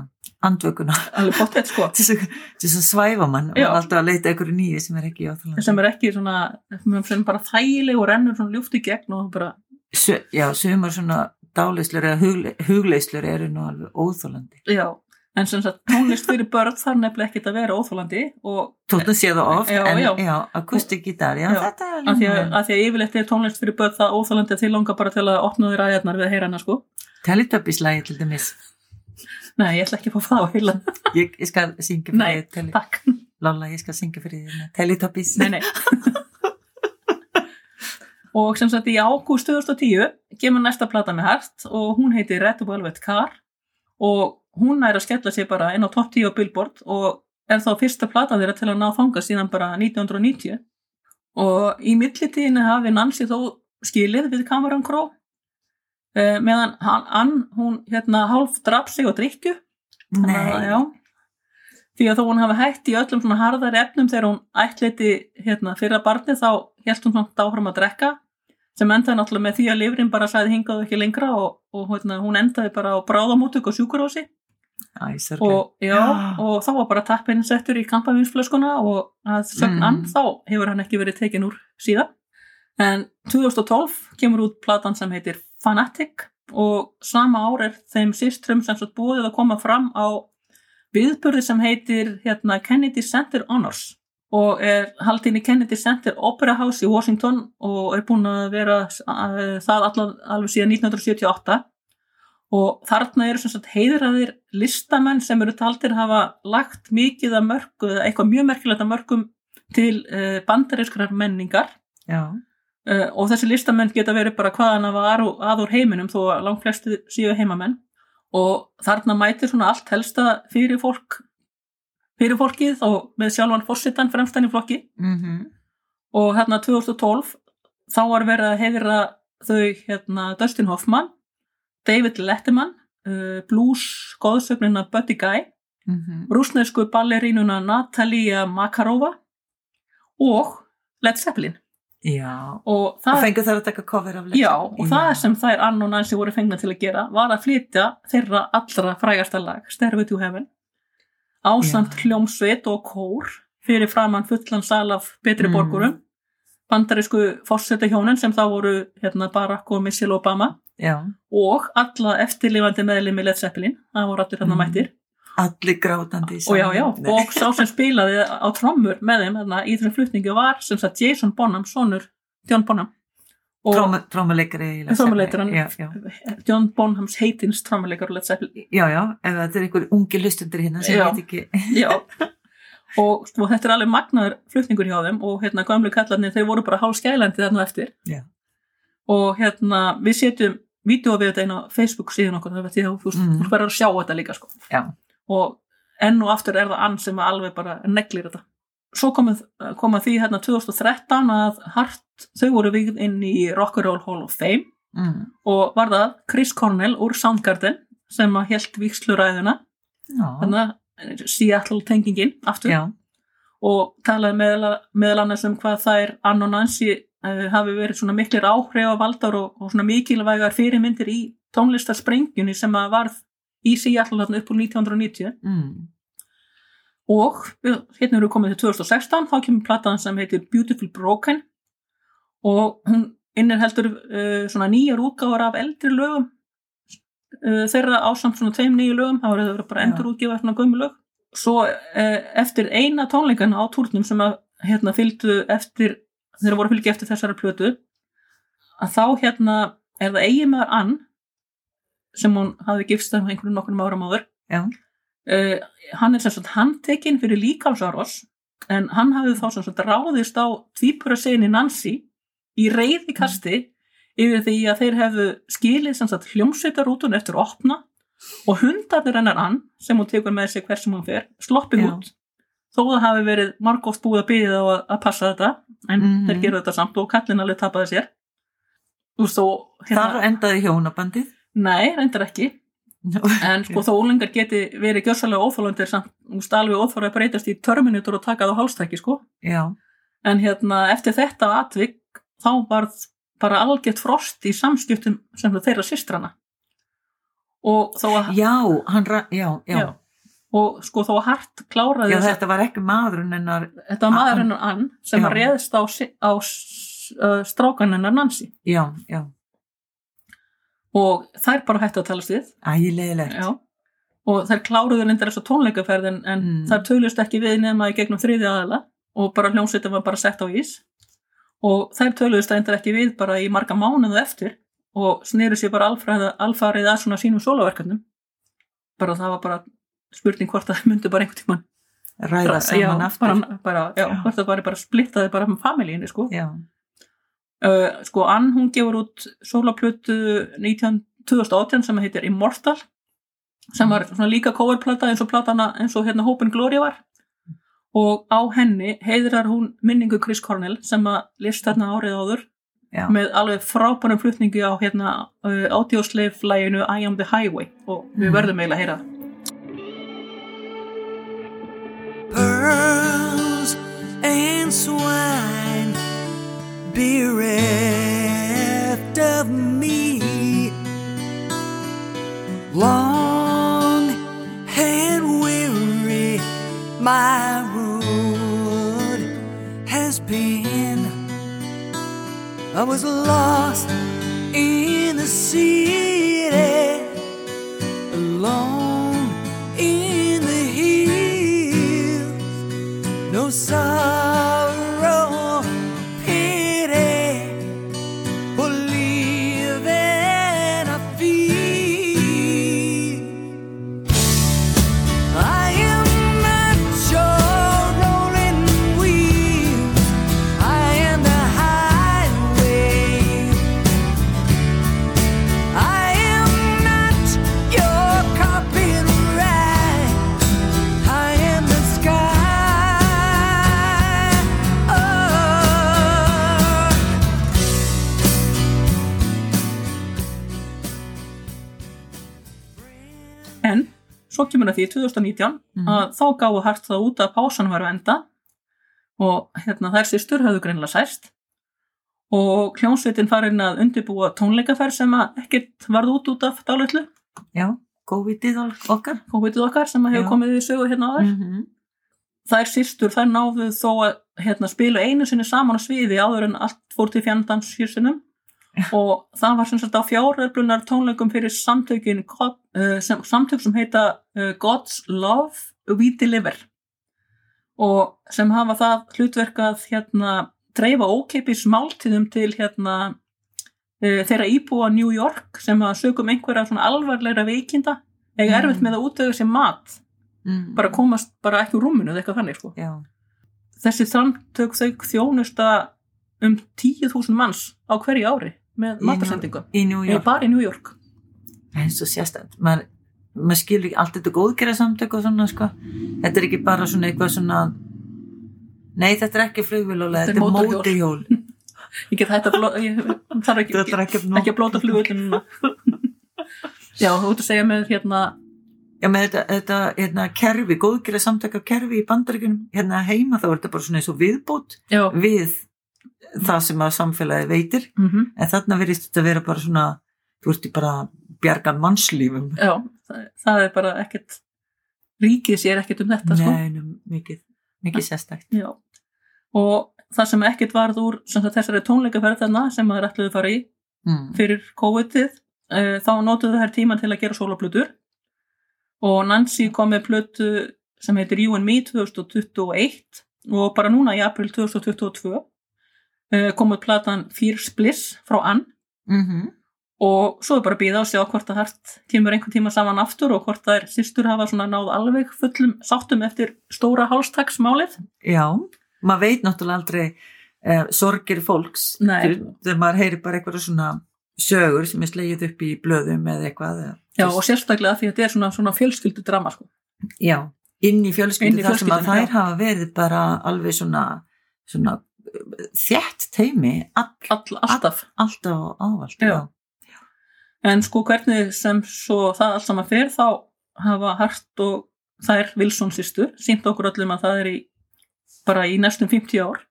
pottet sko til þess að, svæfa mann og alltaf að leita einhverju nýju sem er ekki áþálandi. sem er ekki svona, sem bara þægileg og rennur svona ljúft í gegn og bara Sö, já, sumar svona dáleislur eða hugle, hugleislur eru nú alveg óþólandi. já, en sem sagt tónlist fyrir börn þarf nefnilega ekkit að vera óþólandi og Tóttan sé það oft, Já, en já. já, akustik þetta er af því, að, yfirleitt er tónlist fyrir börn það óþólandi að þið langar bara til að opna þér aðjarnar við að heyra hana sko Teletubbies-lægi til dæmis. Nei, ég ætla ekki að fá það á heila. Ég, ég skal syngja fyrir Nei, þig, tele, takk, Lolla, ég skal syngja fyrir þig. Teletubbies. nei, nei. Og sem sagt í ágúst 2010 kemur næsta plata með hart og hún heitir Red Velvet Car og hún er að skella sig bara inn á top 10 á Billboard og er þá fyrsta plata þeirra til að ná þanga síðan bara 1990 og í millitíðinu hafi Nancy þó skilið við Cameron Crowe eh, meðan hann, hann hún hérna hálf draf sig og drikju já, því að þó hún hafi hætt í öllum svona harðari efnum þegar hún ætleiti hérna, fyrra barni þá held hún samt áfram að drekka. Sem endaði náttúrulega með því að lifrin bara sagði hingaðu ekki lengra og, og hérna, hún endaði bara á bráðamótök og sjúkurósi og, já, og þá var bara tappinn settur í kampavinsflöskuna og að sögn Mm. þá hefur hann ekki verið tekin úr síðan. En 2012 kemur út platan sem heitir Fanatic og sama ár er þeim systrum sem svo búið að koma fram á viðburði sem heitir hérna, Kennedy Center Honors og er haldinn í Kennedy Center Opera House í Washington og er búin að vera uh, það allan, alveg síðan 1978 og þarna eru sem sagt heiðraðir listamenn sem eru taldir hafa lagt mikið að mörgu, eitthvað mjög merkilegt að mörgum til uh, bandarískrar menningar. Já, uh, og þessi listamenn geta verið bara hvaðan að var að úr heiminum þó að langt flesti séu heimamenn. Og þarna mætir svona allt helsta fyrir fólk fyrir fólkið og með sjálfan fórsitan fremstan í flokki. Mhm, og hérna 2012 þá var verið að heiðra þau hérna Dustin Hoffman David Letterman uh, blues góðsögnina Buddy Guy mhm. rúsnesku ballerínuna Natalia Makarova og Led Zeppelin Já, og og það, fengu þar að taka cover af já, og það sem þær Ann og Nancy voru fengna til að gera var að flytja þeirra allra frægasta lag Stairway to Heaven ásamt Já. hljómsveit og kór fyrir framann fullan sal af betri Mm. borgurum bandarísku fórseta hjónin sem þá voru hérna, Barack og Michelle Obama Já, og alla eftirlifandi meðlimi Led Zeppelin, það voru allir hérna Mm. mættir allir grátandi í og. Nei. og sá sem spilaði á trommur með þeim hérna, í þessum flutningi var sem sagt Jason Bonham, sonur John Bonham og já, já. John Bonhams heitins trommuleikar og Led Zeppelin já, já, ef þetta er einhver ungi hlustundur hérna sem Já. veit ekki já og sko, þetta er alveg magnaður flutningur hjá þeim og hérna gömlu kallarnir þeir voru bara hálf skælandi þarna eftir Já. og hérna við setjum vídeo við þetta inn á Facebook síðan okkur það veit ég að þú verður að sjá þetta líka sko. Já. Og enn og aftur er það ann sem alveg bara neglir þetta. Svo koma því hérna 2013 að Hart þau voru við inn í Rock'n'Roll Hall of Fame. Mm. og var það Chris Cornell úr Soundgarden sem að held víksluræðuna Já, þannig að Seattle tengingin aftur. Já, og talaði meðal, meðal annars um hvað þær Ann og Nancy uh, hafi verið svona miklir áhrifavaldar og, og svona mikilvægar fyrirmyndir í tónlistarsprengjunni sem að varð í Seattle upp úr 1990 mm, og hérna erum við komið til 2016 þá kemur platan sem heitir Beautiful Broken. Og hún innir heldur uh, svona nýjar útgáfar af eldri lögum uh, þeirra ásamt svona tveim nýju lögum. Þá eru það bara endur útgefa svona gömmu lög. Svo uh, eftir eina tónleikana á túrnum sem að hérna fylgdu eftir þeirra voru að fylgja eftir þessara plötu að þá hérna er það eigi maður Ann sem hún hafi gifst af einhverjum nokkrum árum áður. Uh, hann er sem sagt handtekinn fyrir líkamsáros en hann hafði þá sem sagt ráðist á tvípura segni Nancy í reyði kasti yfir því að þeir hefðu skilið sem sagt hljómsveitarútun eftir opna og hundarnir hennar ann sem hún tekur með sig hversum hún fer sloppið út. Þó það hafi verið margóft búið að byggja þá að, passa þetta en Mhm. þeir gera þetta samt og kallin alveg tapaði sér. Þú veist, og þar endaði hjónabandið nei, reyndar ekki. En sko þó ólengar geti verið gjössalega óþólandir samt, veist, alveg óþóra að breytast í törminitur og taka það á hálstæki, sko. já, En hérna, eftir þetta atvik, þá varð bara algjört frost í samskiptum sem þeirra systrana. Og þó að, já, hann, já, já, já, og sko þó að hart kláraði já, þess þetta var ekki maðurinn hennar, þetta var maður hennar Ann sem að réðst á, á strákan hennar Nancy. já, já, Og þær bara hættu að talast við. ægilegilegt, og þær kláruðu reyndar þess að tónleikaferð en, Mm. þær töluðust ekki við nema í gegnum þriði aðala og bara hljómsveitin var bara sett á ís og þær töluðust reyndar ekki við bara í marga mánuðu eftir. Og sneru sér bara alfarið að svona sínum sólaverkefnum bara það var bara spurning hvort það myndi bara einhvern tímann ræða saman já, aftur, bara, bara, já, Já. hvort það bara, bara splittaði bara með familíinu sko. Já, uh, sko Ann hún gefur út sólaplötu 19, 2018 sem heitir Immortal sem var svona líka coverplata eins og platana eins og hérna Hope and Glory var og á henni heiðrar hún minningu Chris Cornell sem að list þarna árið áður já, með alveg frábærum flutningi á hérna uh, audiosleif-læginu I am the highway og við Mhm. verðum eiginlega að heyra það. pearls and swine bereft of me. Long and weary my road has been. I was lost in the city alone in the hills. No sorrow, svo kemur að því 2019 Mhm. að þá gáðu hart það út að pásan var að enda og hérna þær sýstur höfðu greinlega sæst og hljónsveitin farin að undirbúa tónleikaferð sem að ekkert varð út út af dálitlu já, COVID-ið okkar, COVID-ið okkar sem að hefur komið í sögu hérna áður. mm -hmm. Þær sýstur, þær náðu þó að hérna, spila einu sinni saman á sviði áður en allt fór til fjandans hýrsunum og það var sem sagt á fjáröflunar tónleikum fyrir samtökin God, uh, sem, samtök sem heita uh, God's Love We Deliver og sem hafa það hlutverk að hérna dreifa ókeipis máltíðum til hérna uh, þeirra íbúa New York sem að sögum einhverja svona alvarleira veikinda eiga Mm. erfitt með að útöðu sér mat mm. bara komast bara ekki úr rúminu eða eitthvað þannig sko. já, þessi samtök þau þjónusta um 10.000 manns á hverju ári með Í matarsendingu í New York. bara í New York. Eins og sérstætt maður, maður skilur allt þetta góðgerða samtök og svona sko. Þetta er ekki bara svona eitthvað svona nei þetta er ekki flugvélulega Þetta er er mótihjól ég get hægt að blóta ekki, er ekki, ekki að blóta flugvöldin núna. Já, þú ert að segja með hérna Já, með þetta, þetta hérna, kerfi, góðgerða samtaka kerfi í bandaríkunum, hérna heima þá er þetta bara svona eins og viðbót já, við það sem að samfélagi veitir, mm en þarna virðist þetta vera bara svona, þú ert í bara bjargan mannslífum. já það, það er bara ekkert ríkið sér ekkert um þetta sko. Nei, mikið, mikið sérstækt. Já. og það sem ekkert varð úr þessari tónleikaferð þarna sem maður ætluðu að fara í Mm. fyrir COVID-ið uh, þá nótuðu þær tíma til að gera sólaplutur og Nancy kom með plötu sem heitir You and Me 2021 og bara núna í april 2022 uh, kom út platan Fierce Bliss frá Ann. Mm og svo er bara að býða og sjá hvort að hært kemur einhvern tíma saman aftur og hvort þær sýstur hafa svona náð alveg fullum sáttum eftir stóra hálstaksmálið. Já, maður veit náttúrulega aldrei uh, sorgir fólks. Þegar maður heyri bara eitthvað svona sögur sem er slegið upp í blöðum eða eitthvað. Já, og sérstaklega því að þetta er svona, svona fjölskyldu drama sko. Já, inn í fjölskyldu þar sem að þær hafa verið bara alveg svona, svona þétt teimi all, All, alltaf. alltaf og ávalt. Já. En sko hvernig sem svo það allt saman fer þá hafa Hart og þær Wilson sýstur sínt okkur öllum að það er í bara í næstum 50 ár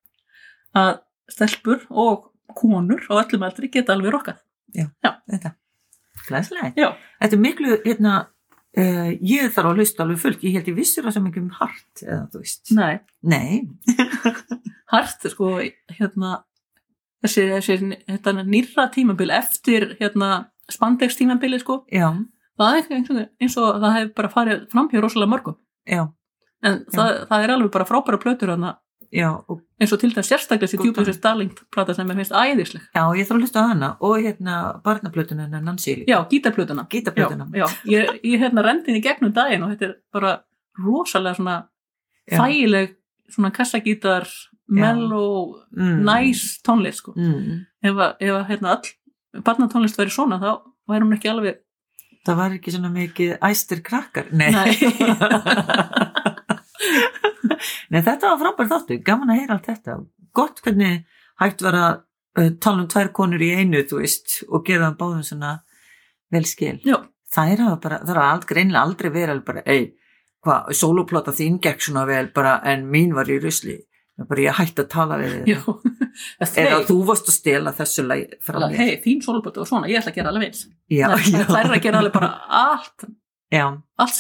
að stelpur og konur á öllum aldri geta alveg rokkað. Þetta, glæslega. Já, Þetta er miklu, hérna, uh, ég þarf að hlusta alveg fullt, ég held ég vissir það sem ekki um hart, eða þú veist. nei, Nei, Hart sko hérna þessi, þessi þetta nýrra tímabil eftir hérna spandex tímabili sko. Já, það er eins og, eins og það hefur bara farið framhjá rosalega mörgum. Já, en það, það er alveg bara frábæra plötur hana, já, og, eins og til þess sérstaklega þessi Góð djúpið Starling plata sem er finnst æðisleg. Já, ég þarf að hlusta á hana og hérna barnaplötuna hennar Nancy já, gítarplötuna. Ég, ég hérna rendin í gegnum daginn og þetta er bara rosalega svona Já. þægileg svona kassagítar mellow, Mm. nice tónlist sko Mm. ef að, að hérna all barnatónlist væri svona þá væri hún ekki alveg Það var ekki svona mikið æstir krakkar. Nei. Nei. Nei, þetta var frábær þáttu, gaman að heyra allt þetta. Gott hvernig hægt var að uh, tala um tvær konur í einu, þú veist, og gera báðum svona vel skil. já, Það er bara, það er greinilega aldrei verið alveg bara, ei, hvað, soloplata þín gekk svona vel bara, en mín var í rusli. Það bara ég hætti að tala við já Eða þú varst að stela þessu lagi frá mér. hei, þín sólubötu og svona, ég ætla að gera alveg eins það það er að gera alveg bara allt já, allt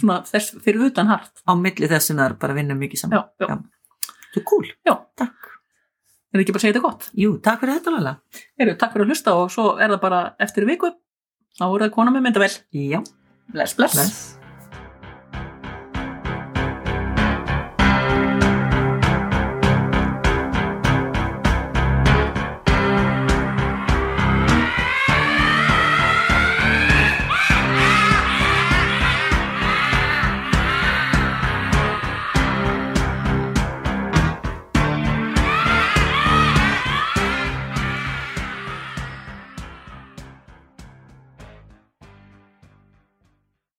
svona þess fyrir utan hart Á milli þess sem það er bara að vinna mikið saman. já. Þú er cool. já, Takk. er ekki bara að segja þetta gott Jú, takk fyrir þetta, Lala. Heru, takk fyrir að hlusta og svo er það bara eftir viku þá er það kona með myndavel Já, bless, bless. bless.